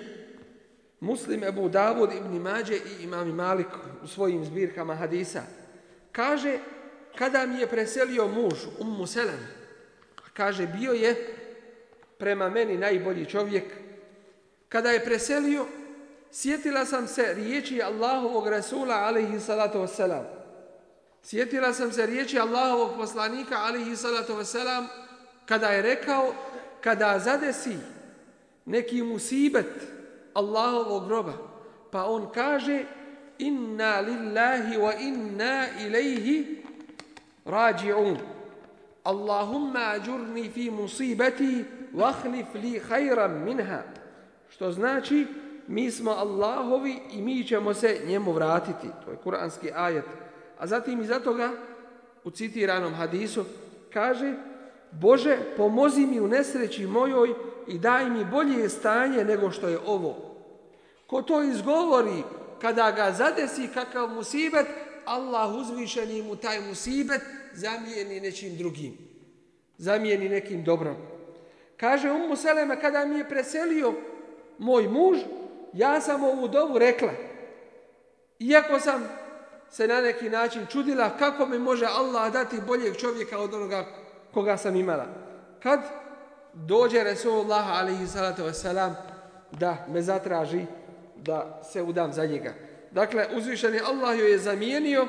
Muslim Ebu Davud ibn Mađe i imami Malik u svojim zbirkama hadisa kaže kada mi je preselio muž Ummu Selem kaže bio je prema meni najbolji čovjek kada je preselio sjetila sam se riječi Allahovog Rasula alaihi salatu wasalam sjetila sam se riječi Allahovog poslanika alaihi salatu wasalam kada je rekao kada zadesi neki musibet Allahovog groba pa on kaže kaže inna lillahi wa inna ilayhi raji'un Allahumma ajurni fi musibati wa akhlif li khayran minha što znači mi smo Allahovi i mi ćemo se njemu vratiti to je kuranski ajet a zatim iza toga u citiranom hadisu kaže Bože pomozi mi u nesreći mojoj i daj mi bolje stanje nego što je ovo ko to izgovori kada ga zadesi kakav musibet, Allah uzvišeni mu taj musibet zamijeni nečim drugim. Zamijeni nekim dobrom. Kaže Ummu Seleme, kada mi je preselio moj muž, ja sam ovu dovu rekla. Iako sam se na neki način čudila kako mi može Allah dati boljeg čovjeka od onoga koga sam imala. Kad dođe Resulullah alaihi salatu wasalam da me zatraži da se udam za njega. Dakle, uzvišeni Allah joj je zamijenio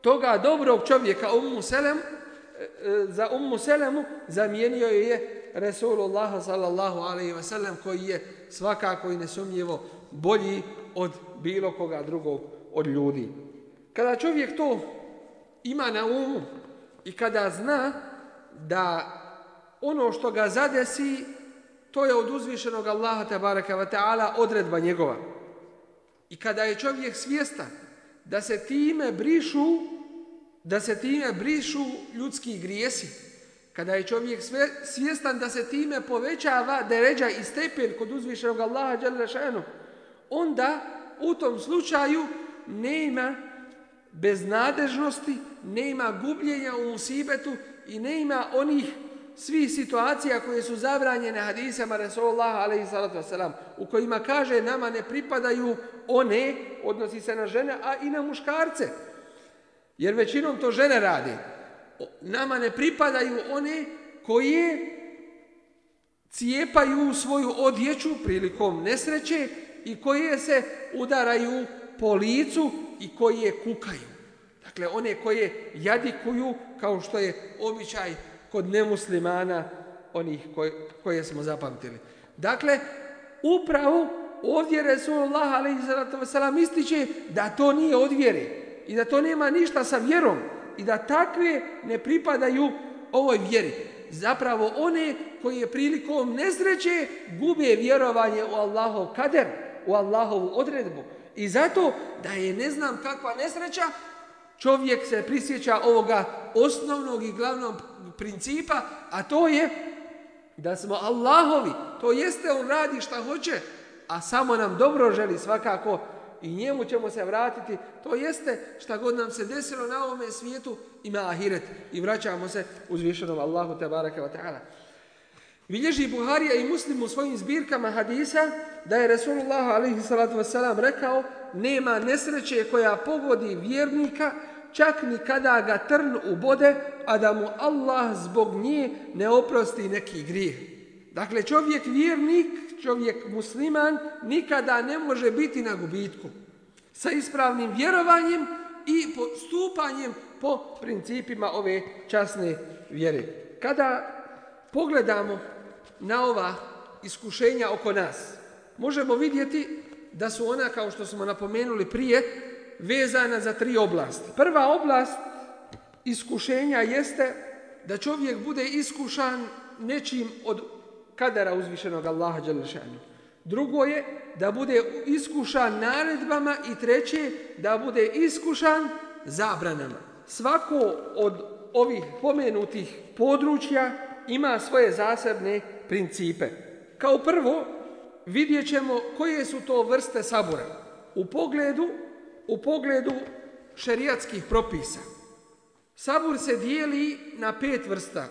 toga dobrog čovjeka Ummu Selem, e, e, za Ummu Selemu zamijenio joj je Resulullah sallallahu alaihi ve sellem koji je svakako i nesumnjivo bolji od bilo koga drugog od ljudi. Kada čovjek to ima na umu i kada zna da ono što ga zadesi to je od uzvišenog Allaha tabaraka wa ta'ala odredba njegova. I kada je čovjek svjestan da se time brišu da se time brišu ljudski grijesi, kada je čovjek sve, svjestan da se time povećava deređa i stepen kod uzvišenog Allaha dželrašenu, onda u tom slučaju nema beznadežnosti, nema gubljenja u musibetu i nema onih svih situacija koje su zabranjene hadisama Rasulullah a.s. u kojima kaže nama ne pripadaju one, odnosi se na žene, a i na muškarce. Jer većinom to žene radi. Nama ne pripadaju one koje cijepaju svoju odjeću prilikom nesreće i koje se udaraju po licu i koje kukaju. Dakle, one koje jadikuju kao što je običaj kod nemuslimana onih koje, koje smo zapamtili. Dakle, upravo ovdje Resulullah a.s. ističe da to nije od vjere i da to nema ništa sa vjerom i da takve ne pripadaju ovoj vjeri. Zapravo one koje prilikom nesreće gube vjerovanje u Allahov kader, u Allahovu odredbu. I zato da je ne znam kakva nesreća, čovjek se prisjeća ovoga osnovnog i glavnog principa, a to je da smo Allahovi, to jeste on radi šta hoće, a samo nam dobro želi svakako i njemu ćemo se vratiti, to jeste šta god nam se desilo na ovome svijetu ima ahiret i vraćamo se uzvišenom Allahu tabaraka wa ta'ala. Bilježi Buharija i Muslim u svojim zbirkama hadisa da je Resulullah a.s. rekao nema nesreće koja pogodi vjernika čak ni kada ga trn ubode, a da mu Allah zbog nje ne oprosti neki grijeh. Dakle, čovjek vjernik, čovjek musliman, nikada ne može biti na gubitku sa ispravnim vjerovanjem i postupanjem po principima ove časne vjere. Kada pogledamo na ova iskušenja oko nas, možemo vidjeti da su ona, kao što smo napomenuli prije, vezana za tri oblasti. Prva oblast iskušenja jeste da čovjek bude iskušan nečim od kadara uzvišenog Allaha Đelešanu. Drugo je da bude iskušan naredbama i treće da bude iskušan zabranama. Svako od ovih pomenutih područja ima svoje zasebne principe. Kao prvo, vidjet ćemo koje su to vrste sabora u pogledu, u pogledu šerijatskih propisa. Sabur se dijeli na pet vrsta.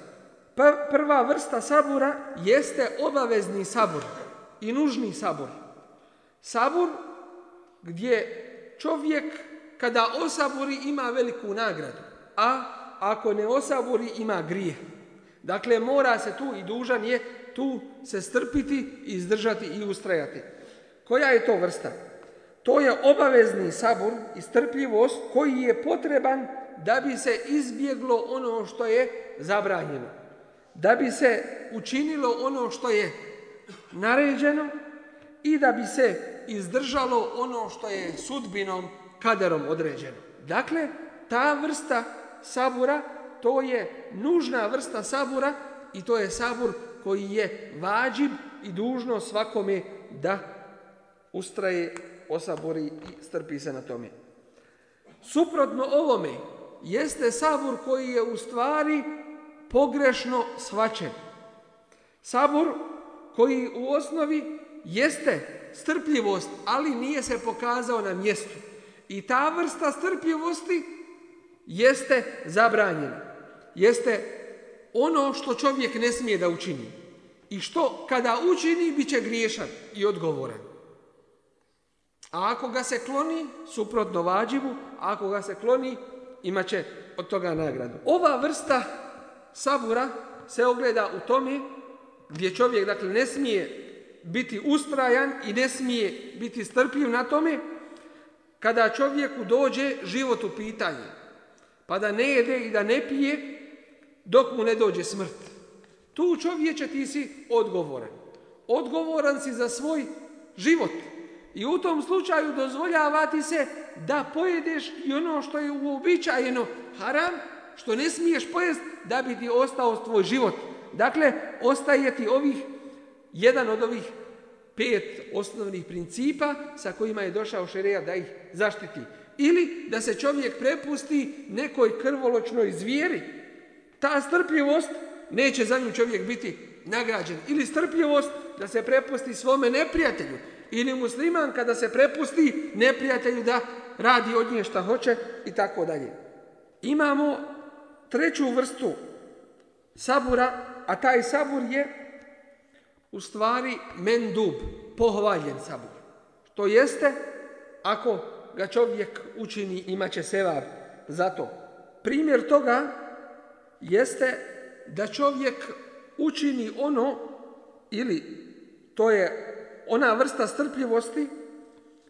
Pa, prva vrsta sabura jeste obavezni sabur i nužni sabur. Sabur gdje čovjek kada osaburi ima veliku nagradu, a ako ne osaburi ima grije. Dakle, mora se tu i dužan je tu se strpiti, izdržati i ustrajati. Koja je to vrsta? To je obavezni sabur i strpljivost koji je potreban da bi se izbjeglo ono što je zabranjeno. Da bi se učinilo ono što je naređeno i da bi se izdržalo ono što je sudbinom, kaderom određeno. Dakle, ta vrsta sabura, to je nužna vrsta sabura i to je sabur koji je vađib i dužno svakome da ustraje, osabori i strpi se na tome. Suprotno ovome jeste sabur koji je u stvari pogrešno svačen. Sabur koji u osnovi jeste strpljivost, ali nije se pokazao na mjestu. I ta vrsta strpljivosti jeste zabranjena, jeste ono što čovjek ne smije da učini. I što kada učini, bit će griješan i odgovoran. A ako ga se kloni, suprotno vađivu, a ako ga se kloni, imaće od toga nagradu. Ova vrsta sabura se ogleda u tome gdje čovjek dakle, ne smije biti ustrajan i ne smije biti strpljiv na tome kada čovjeku dođe život u pitanje. Pa da ne jede i da ne pije, dok mu ne dođe smrt. Tu čovječe ti si odgovoran. Odgovoran si za svoj život. I u tom slučaju dozvoljavati se da pojedeš i ono što je uobičajeno haram, što ne smiješ pojest da bi ti ostao tvoj život. Dakle, ostaje ti ovih, jedan od ovih pet osnovnih principa sa kojima je došao šereja da ih zaštiti. Ili da se čovjek prepusti nekoj krvoločnoj zvijeri, Ta strpljivost neće za nju čovjek biti nagrađen. Ili strpljivost da se prepusti svome neprijatelju. Ili musliman kada se prepusti neprijatelju da radi od nje šta hoće i tako dalje. Imamo treću vrstu sabura, a taj sabur je u stvari mendub, pohvaljen sabur. To jeste ako ga čovjek učini imaće sevar za to. Primjer toga jeste da čovjek učini ono ili to je ona vrsta strpljivosti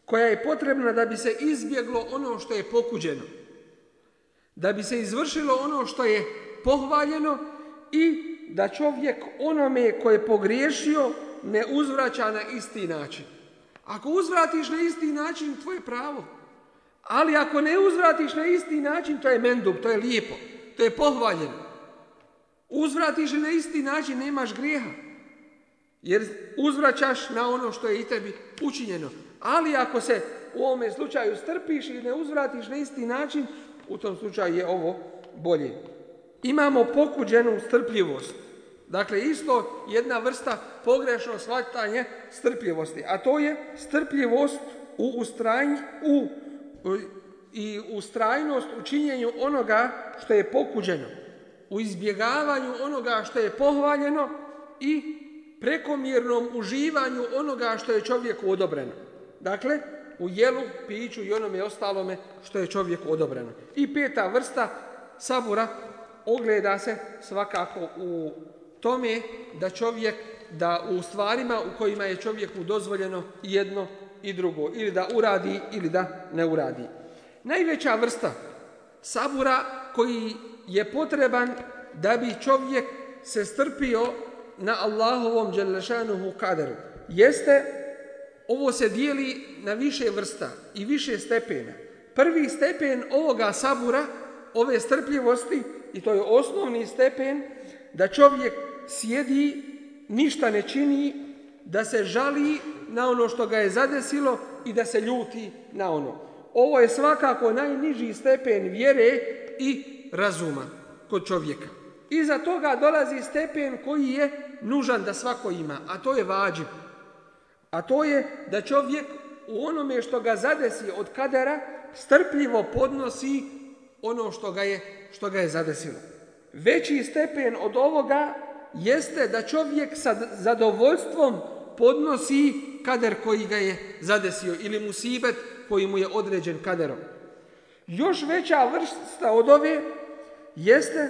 koja je potrebna da bi se izbjeglo ono što je pokuđeno, da bi se izvršilo ono što je pohvaljeno i da čovjek onome koje je pogriješio ne uzvraća na isti način. Ako uzvratiš na isti način, tvoje pravo. Ali ako ne uzvratiš na isti način, to je mendub, to je lijepo te je pohvaljeno. Uzvratiš na isti način, nemaš grijeha. Jer uzvraćaš na ono što je i tebi učinjeno. Ali ako se u ovome slučaju strpiš i ne uzvratiš na isti način, u tom slučaju je ovo bolje. Imamo pokuđenu strpljivost. Dakle, isto jedna vrsta pogrešno shvatanje strpljivosti. A to je strpljivost u ustrajnju, u i ustrajnost u činjenju onoga što je pokuđeno, u izbjegavanju onoga što je pohvaljeno i prekomjernom uživanju onoga što je čovjeku odobreno. Dakle, u jelu, piću i onome ostalome što je čovjeku odobreno. I peta vrsta sabura ogleda se svakako u tome da čovjek, da u stvarima u kojima je čovjeku dozvoljeno jedno i drugo, ili da uradi ili da ne uradi. Najveća vrsta sabura koji je potreban da bi čovjek se strpio na Allahovom dželešanuhu kaderu. Jeste, ovo se dijeli na više vrsta i više stepena. Prvi stepen ovoga sabura, ove strpljivosti, i to je osnovni stepen, da čovjek sjedi, ništa ne čini, da se žali na ono što ga je zadesilo i da se ljuti na ono. Ovo je svakako najniži stepen vjere i razuma kod čovjeka. Iza toga dolazi stepen koji je nužan da svako ima, a to je vađib. A to je da čovjek u onome što ga zadesi od kadera strpljivo podnosi ono što ga je, što ga je zadesilo. Veći stepen od ovoga jeste da čovjek sa zadovoljstvom podnosi kader koji ga je zadesio ili musibet koji mu je određen kaderom. Još veća vrsta od ove jeste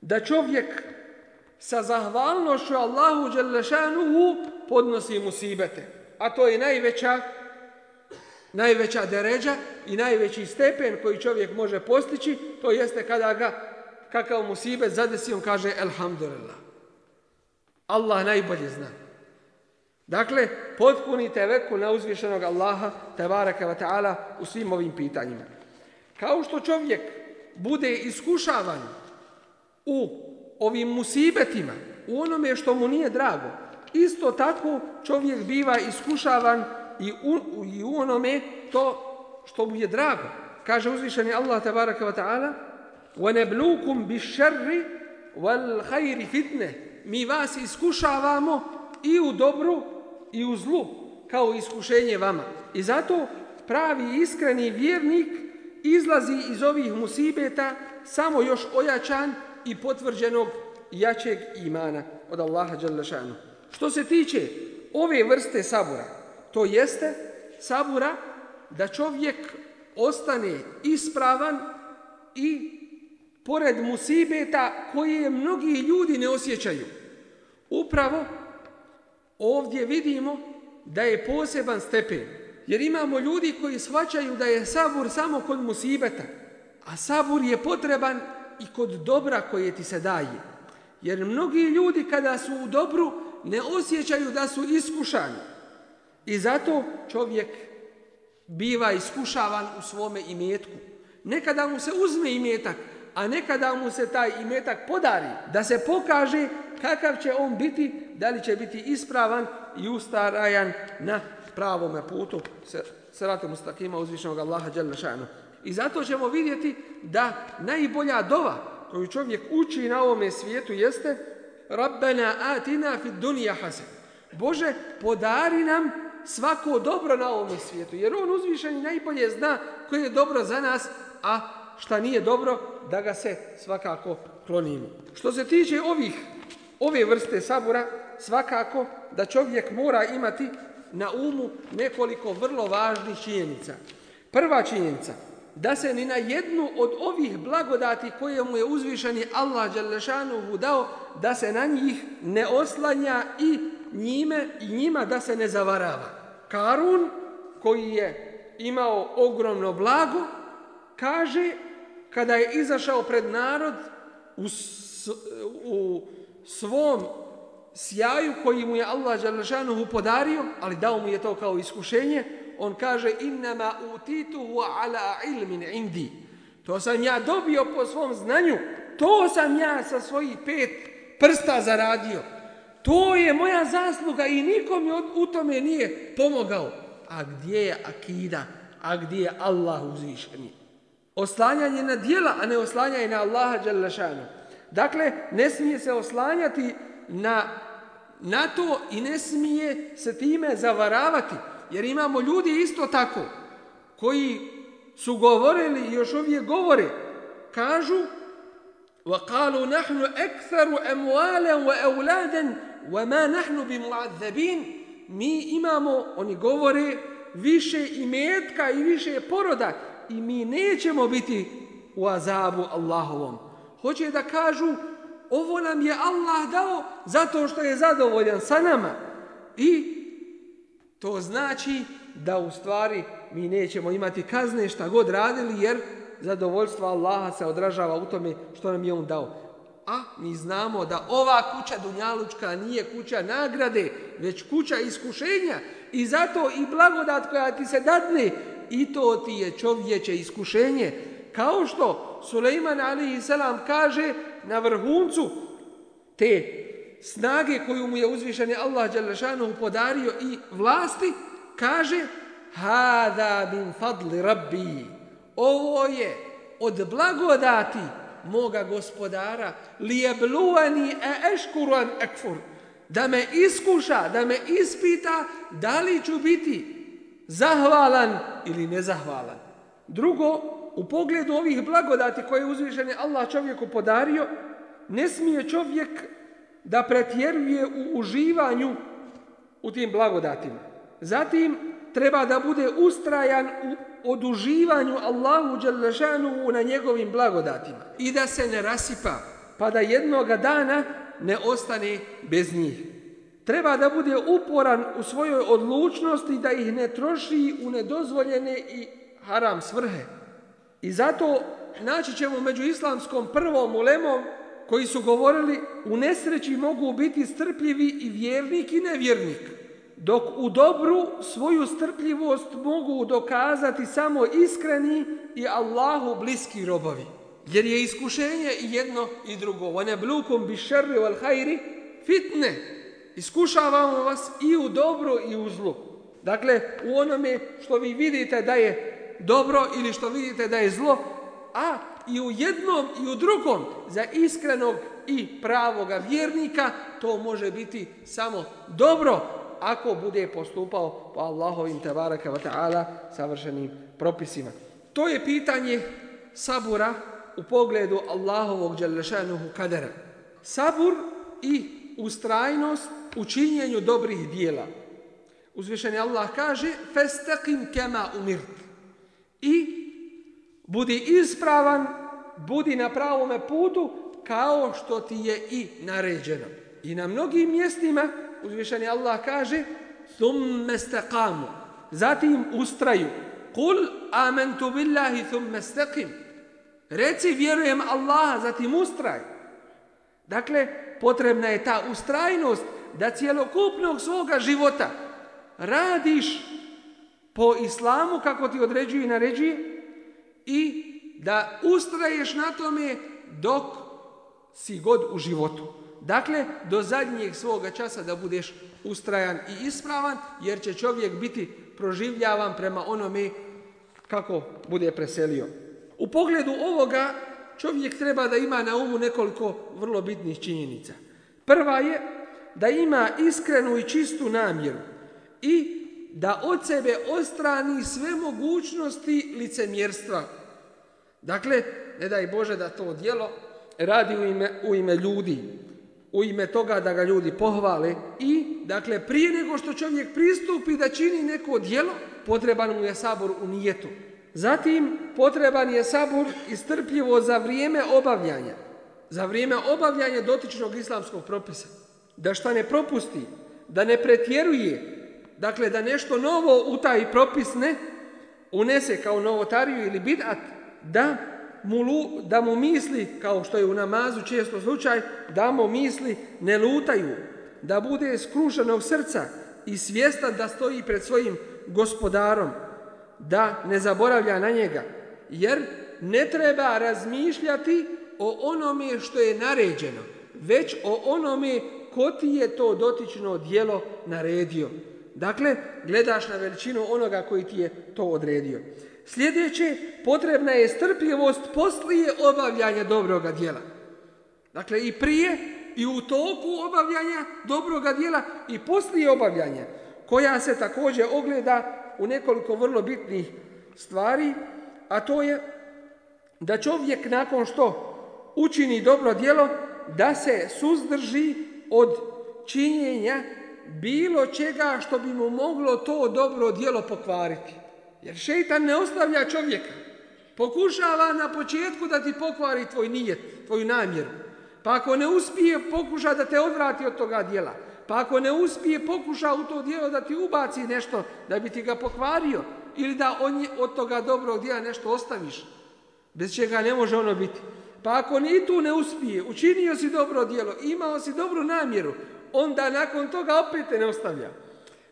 da čovjek sa zahvalnošću Allahu Đelešanuhu podnosi musibete. A to je najveća najveća deređa i najveći stepen koji čovjek može postići, to jeste kada ga kakav musibet zadesi, on kaže Elhamdulillah. Allah najbolje zna. Dakle, potpuni teveku na uzvišenog Allaha, tebareka wa ta'ala, u svim ovim pitanjima. Kao što čovjek bude iskušavan u ovim musibetima, u onome što mu nije drago, isto tako čovjek biva iskušavan i u, i u onome to što mu je drago. Kaže uzvišeni Allah, tebareka wa ta'ala, وَنَبْلُوكُمْ بِشَرِّ وَالْحَيْرِ فِتْنَةِ Mi vas iskušavamo i u dobru i u zlu kao iskušenje vama. I zato pravi iskreni vjernik izlazi iz ovih musibeta samo još ojačan i potvrđenog jačeg imana od Allaha Đalešanu. Što se tiče ove vrste sabura, to jeste sabura da čovjek ostane ispravan i pored musibeta koje mnogi ljudi ne osjećaju. Upravo ovdje vidimo da je poseban stepen. Jer imamo ljudi koji svačaju da je sabur samo kod musibeta. A sabur je potreban i kod dobra koje ti se daje. Jer mnogi ljudi kada su u dobru ne osjećaju da su iskušani. I zato čovjek biva iskušavan u svome imetku. Nekada mu se uzme imetak, a nekada mu se taj imetak podari, da se pokaže kakav će on biti, da li će biti ispravan i ustarajan na pravome putu sratu mustakima uzvišnjog Allaha djelna šajna. I zato ćemo vidjeti da najbolja dova koju čovjek uči na ovome svijetu jeste Rabbena atina fid dunija hasen. Bože, podari nam svako dobro na ovom svijetu, jer on uzvišeni najbolje zna koje je dobro za nas, a šta nije dobro, da ga se svakako klonimo. Što se tiče ovih, ove vrste sabura, svakako da čovjek mora imati na umu nekoliko vrlo važnih činjenica. Prva činjenica, da se ni na jednu od ovih blagodati koje mu je uzvišeni Allah Đalešanu dao, da se na njih ne oslanja i njime i njima da se ne zavarava. Karun, koji je imao ogromno blago, kaže kada je izašao pred narod u, s, u svom sjaju koji mu je Allah Đalešanuhu podario, ali dao mu je to kao iskušenje, on kaže innama utituhu ala ilmin indi. To sam ja dobio po svom znanju, to sam ja sa svojih pet prsta zaradio. To je moja zasluga i nikom u tome nije pomogao. A gdje je akida? A gdje je Allah uzvišenje? oslanjanje na dijela, a ne oslanjanje na Allaha Đalešanu. Dakle, ne smije se oslanjati na, na to i ne smije se time zavaravati. Jer imamo ljudi isto tako, koji su govorili i još ovdje govore, kažu وَقَالُوا نَحْنُ أَكْثَرُ أَمْوَالًا وَأَوْلَادًا وَمَا نَحْنُ بِمُعَذَّبِينَ Mi imamo, oni govore, više imetka i više poroda i mi nećemo biti u azabu Allahovom. Hoće da kažu, ovo nam je Allah dao zato što je zadovoljan sa nama. I to znači da u stvari mi nećemo imati kazne šta god radili, jer zadovoljstvo Allaha se odražava u tome što nam je On dao. A mi znamo da ova kuća Dunjalučka nije kuća nagrade, već kuća iskušenja. I zato i blagodat koja ti se dadne i to ti je čovječe iskušenje. Kao što Suleiman a.s. kaže na vrhuncu te snage koju mu je uzvišeni Allah Đalešanu podario i vlasti, kaže Hada bin fadli rabbi. Ovo je od blagodati moga gospodara lijebluani e eškuruan ekfur. Da me iskuša, da me ispita da li ću biti zahvalan ili nezahvalan. Drugo, u pogledu ovih blagodati koje je uzvišen Allah čovjeku podario, ne smije čovjek da pretjeruje u uživanju u tim blagodatima. Zatim, treba da bude ustrajan u oduživanju Allahu Đalešanu na njegovim blagodatima i da se ne rasipa, pa da jednoga dana ne ostane bez njih treba da bude uporan u svojoj odlučnosti da ih ne troši u nedozvoljene i haram svrhe. I zato naći ćemo među islamskom prvom ulemom koji su govorili u nesreći mogu biti strpljivi i vjernik i nevjernik, dok u dobru svoju strpljivost mogu dokazati samo iskreni i Allahu bliski robovi. Jer je iskušenje jedno i drugo. One blukom bi šerri wal hajri fitne, iskušavamo vas i u dobro i u zlu. Dakle, u onome što vi vidite da je dobro ili što vidite da je zlo, a i u jednom i u drugom za iskrenog i pravog vjernika, to može biti samo dobro ako bude postupao po Allahovim tevaraka wa ta'ala savršenim propisima. To je pitanje sabura u pogledu Allahovog djelešenuhu kadera. Sabur i ustrajnost u činjenju dobrih dijela. Uzvišeni Allah kaže festekim kema umirt. I budi ispravan, budi na pravome putu kao što ti je i naređeno. I na mnogim mjestima uzvišeni Allah kaže thumme stekamu. Zatim ustraju. Kul amentu billahi thumme stekim. Reci vjerujem Allaha, zatim ustraj. Dakle, potrebna je ta ustrajnost da cijelokupnog svoga života radiš po islamu kako ti određuje i naređuje i da ustraješ na tome dok si god u životu. Dakle, do zadnjeg svoga časa da budeš ustrajan i ispravan, jer će čovjek biti proživljavan prema onome kako bude preselio. U pogledu ovoga, čovjek treba da ima na umu nekoliko vrlo bitnih činjenica. Prva je da ima iskrenu i čistu namjeru i da od sebe ostrani sve mogućnosti licemjerstva. Dakle, ne daj Bože da to djelo radi u ime, u ime ljudi, u ime toga da ga ljudi pohvale i, dakle, prije nego što čovjek pristupi da čini neko djelo, potreban mu je sabor u nijetu. Zatim, potreban je sabor istrpljivo za vrijeme obavljanja, za vrijeme obavljanja dotičnog islamskog propisa da šta ne propusti, da ne pretjeruje, dakle da nešto novo u taj propis ne unese kao novotariju ili bidat, da mu, lu, da mu misli, kao što je u namazu često slučaj, da mu misli ne lutaju, da bude skrušenog srca i svjestan da stoji pred svojim gospodarom, da ne zaboravlja na njega, jer ne treba razmišljati o onome što je naređeno, već o onome ko ti je to dotično dijelo naredio. Dakle, gledaš na veličinu onoga koji ti je to odredio. Sljedeće, potrebna je strpljivost poslije obavljanja dobroga dijela. Dakle, i prije, i u toku obavljanja dobroga dijela, i poslije obavljanja, koja se također ogleda u nekoliko vrlo bitnih stvari, a to je da čovjek nakon što učini dobro dijelo, da se suzdrži od činjenja bilo čega što bi mu moglo to dobro dijelo pokvariti. Jer šeitan ne ostavlja čovjeka. Pokušava na početku da ti pokvari tvoj nijet, tvoju namjeru. Pa ako ne uspije, pokuša da te odvrati od toga dijela. Pa ako ne uspije, pokuša u to dijelo da ti ubaci nešto, da bi ti ga pokvario. Ili da on od toga dobrog dijela nešto ostaviš. Bez čega ne može ono biti. Pa ako ni tu ne uspije, učinio si dobro djelo, imao si dobru namjeru, onda nakon toga opet te ne ostavlja.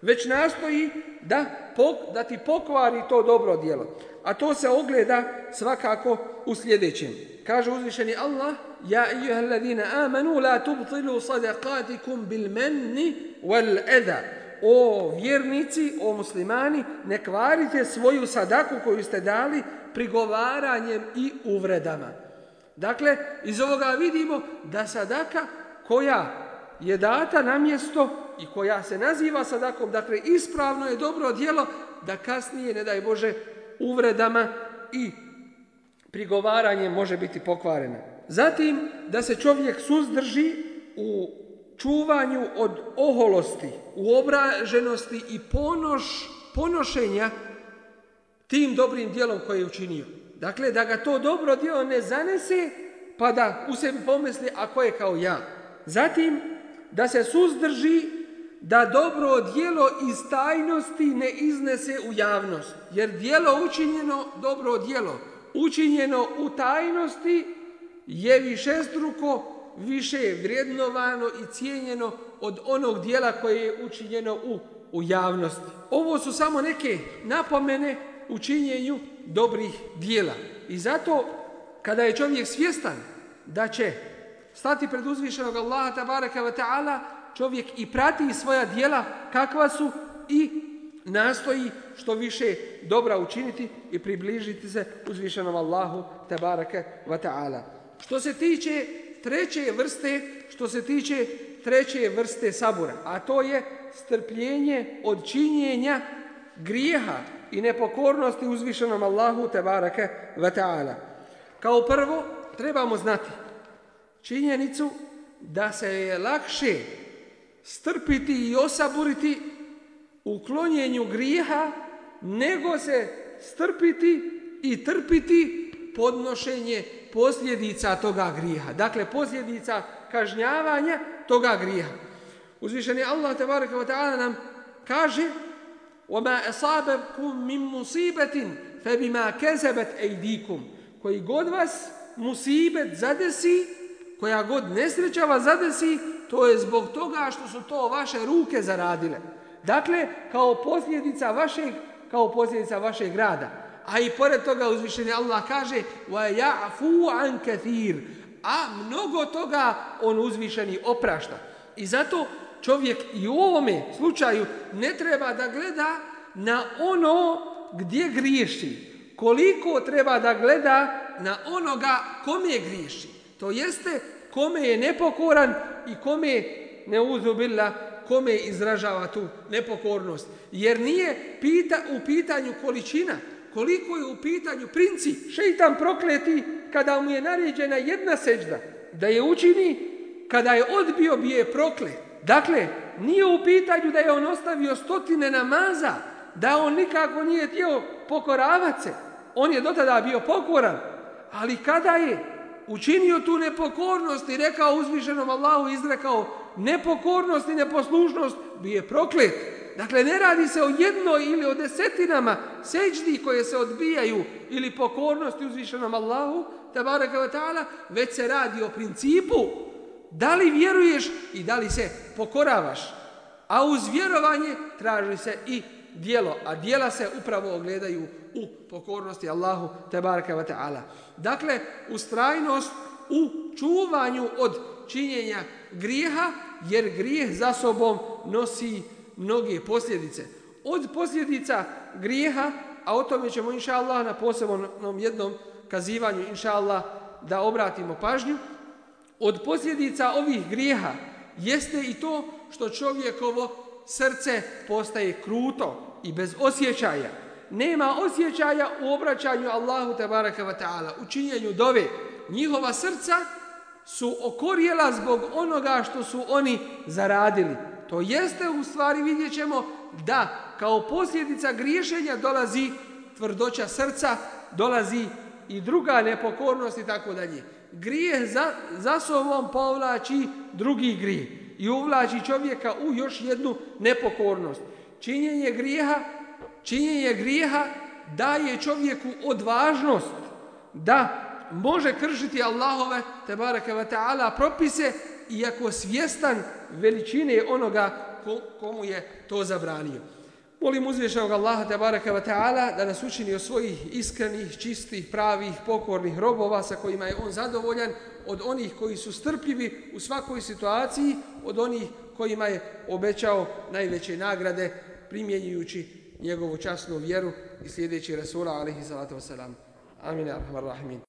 Već nastoji da, pok, da ti pokvari to dobro djelo. A to se ogleda svakako u sljedećem. Kaže uzvišeni Allah, Ja ijuha alladina amanu, la tubtilu sadaqatikum bil menni wal eda. O vjernici, o muslimani, ne kvarite svoju sadaku koju ste dali prigovaranjem i uvredama. Dakle, iz ovoga vidimo da sadaka koja je data na mjesto i koja se naziva sadakom, dakle ispravno je dobro djelo da kasnije, ne daj Bože, uvredama i prigovaranje može biti pokvarena. Zatim, da se čovjek suzdrži u čuvanju od oholosti, u obraženosti i ponoš, ponošenja tim dobrim dijelom koje je učinio. Dakle, da ga to dobro dio ne zanese, pa da u sebi pomisli, ako je kao ja. Zatim, da se suzdrži da dobro dijelo iz tajnosti ne iznese u javnost. Jer dijelo učinjeno, dobro dijelo, učinjeno u tajnosti je više struko, više vrijednovano i cijenjeno od onog dijela koje je učinjeno u, u javnosti. Ovo su samo neke napomene u činjenju dobrih dijela. I zato, kada je čovjek svjestan da će stati pred uzvišenog Allaha tabaraka wa ta'ala, čovjek i prati svoja dijela kakva su i nastoji što više dobra učiniti i približiti se uzvišenom Allahu tabaraka wa ta'ala. Što se tiče treće vrste, što se tiče treće vrste sabura, a to je strpljenje od činjenja grijeha i nepokornosti uzvišenom Allahu te barake ve ta'ala. Kao prvo, trebamo znati činjenicu da se je lakše strpiti i osaburiti uklonjenju grijeha nego se strpiti i trpiti podnošenje posljedica toga grijeha. Dakle, posljedica kažnjavanja toga grijeha. Uzvišeni Allah tebareka ta'ala nam kaže وما أصابكم من مصيبة فبما كسبت أيديكم koji god vas musibet zadesi, koja god nesreća vas zadesi, to je zbog toga što su to vaše ruke zaradile. Dakle, kao posljedica vašeg, kao posljedica vašeg rada. A i pored toga uzvišeni Allah kaže وَيَعْفُوا عَنْ كَثِيرٌ A mnogo toga on uzvišeni oprašta. I zato čovjek i u ovome slučaju ne treba da gleda na ono gdje griješi. Koliko treba da gleda na onoga kome griješi. To jeste kome je nepokoran i kome ne uzubila kome izražava tu nepokornost. Jer nije pita u pitanju količina, koliko je u pitanju princip. Šeitan prokleti kada mu je naređena jedna seđda da je učini, kada je odbio bi je proklet. Dakle, nije u pitanju da je on ostavio stotine namaza, da on nikako nije tijelo pokoravat se. On je dotada bio pokoran, ali kada je učinio tu nepokornost i rekao uzvišenom Allahu, izrekao nepokornost i neposlušnost, bije proklet. Dakle, ne radi se o jednoj ili o desetinama seđdi koje se odbijaju ili pokornosti uzvišenom Allahu, tabaraka wa ta'ala, već se radi o principu da li vjeruješ i da li se pokoravaš. A uz vjerovanje traži se i dijelo, a dijela se upravo ogledaju u pokornosti Allahu tebaraka wa ta'ala. Dakle, ustrajnost u čuvanju od činjenja grijeha, jer grijeh za sobom nosi mnoge posljedice. Od posljedica grijeha, a o tome ćemo inša Allah na posebnom jednom kazivanju inša Allah da obratimo pažnju, Od posljedica ovih grijeha jeste i to što čovjekovo srce postaje kruto i bez osjećaja. Nema osjećaja u obraćanju Allahu tabaraka wa ta'ala, u činjenju dove. Njihova srca su okorjela zbog onoga što su oni zaradili. To jeste u stvari vidjet ćemo da kao posljedica griješenja dolazi tvrdoća srca, dolazi i druga nepokornost i tako dalje grijeh za, za sobom povlači drugi grijeh i uvlači čovjeka u još jednu nepokornost. Činjenje grijeha, činjenje grijeha daje čovjeku odvažnost da može kršiti Allahove te baraka ve taala propise iako svjestan veličine onoga ko, komu je to zabranio. Molim uzvišnjog Allaha te baraka wa ta'ala da nas učini od svojih iskrenih, čistih, pravih, pokornih robova sa kojima je on zadovoljan, od onih koji su strpljivi u svakoj situaciji, od onih kojima je obećao najveće nagrade primjenjujući njegovu časnu vjeru i sljedeći Rasula alaihi salatu wasalam. Amin, arhamar rahmin.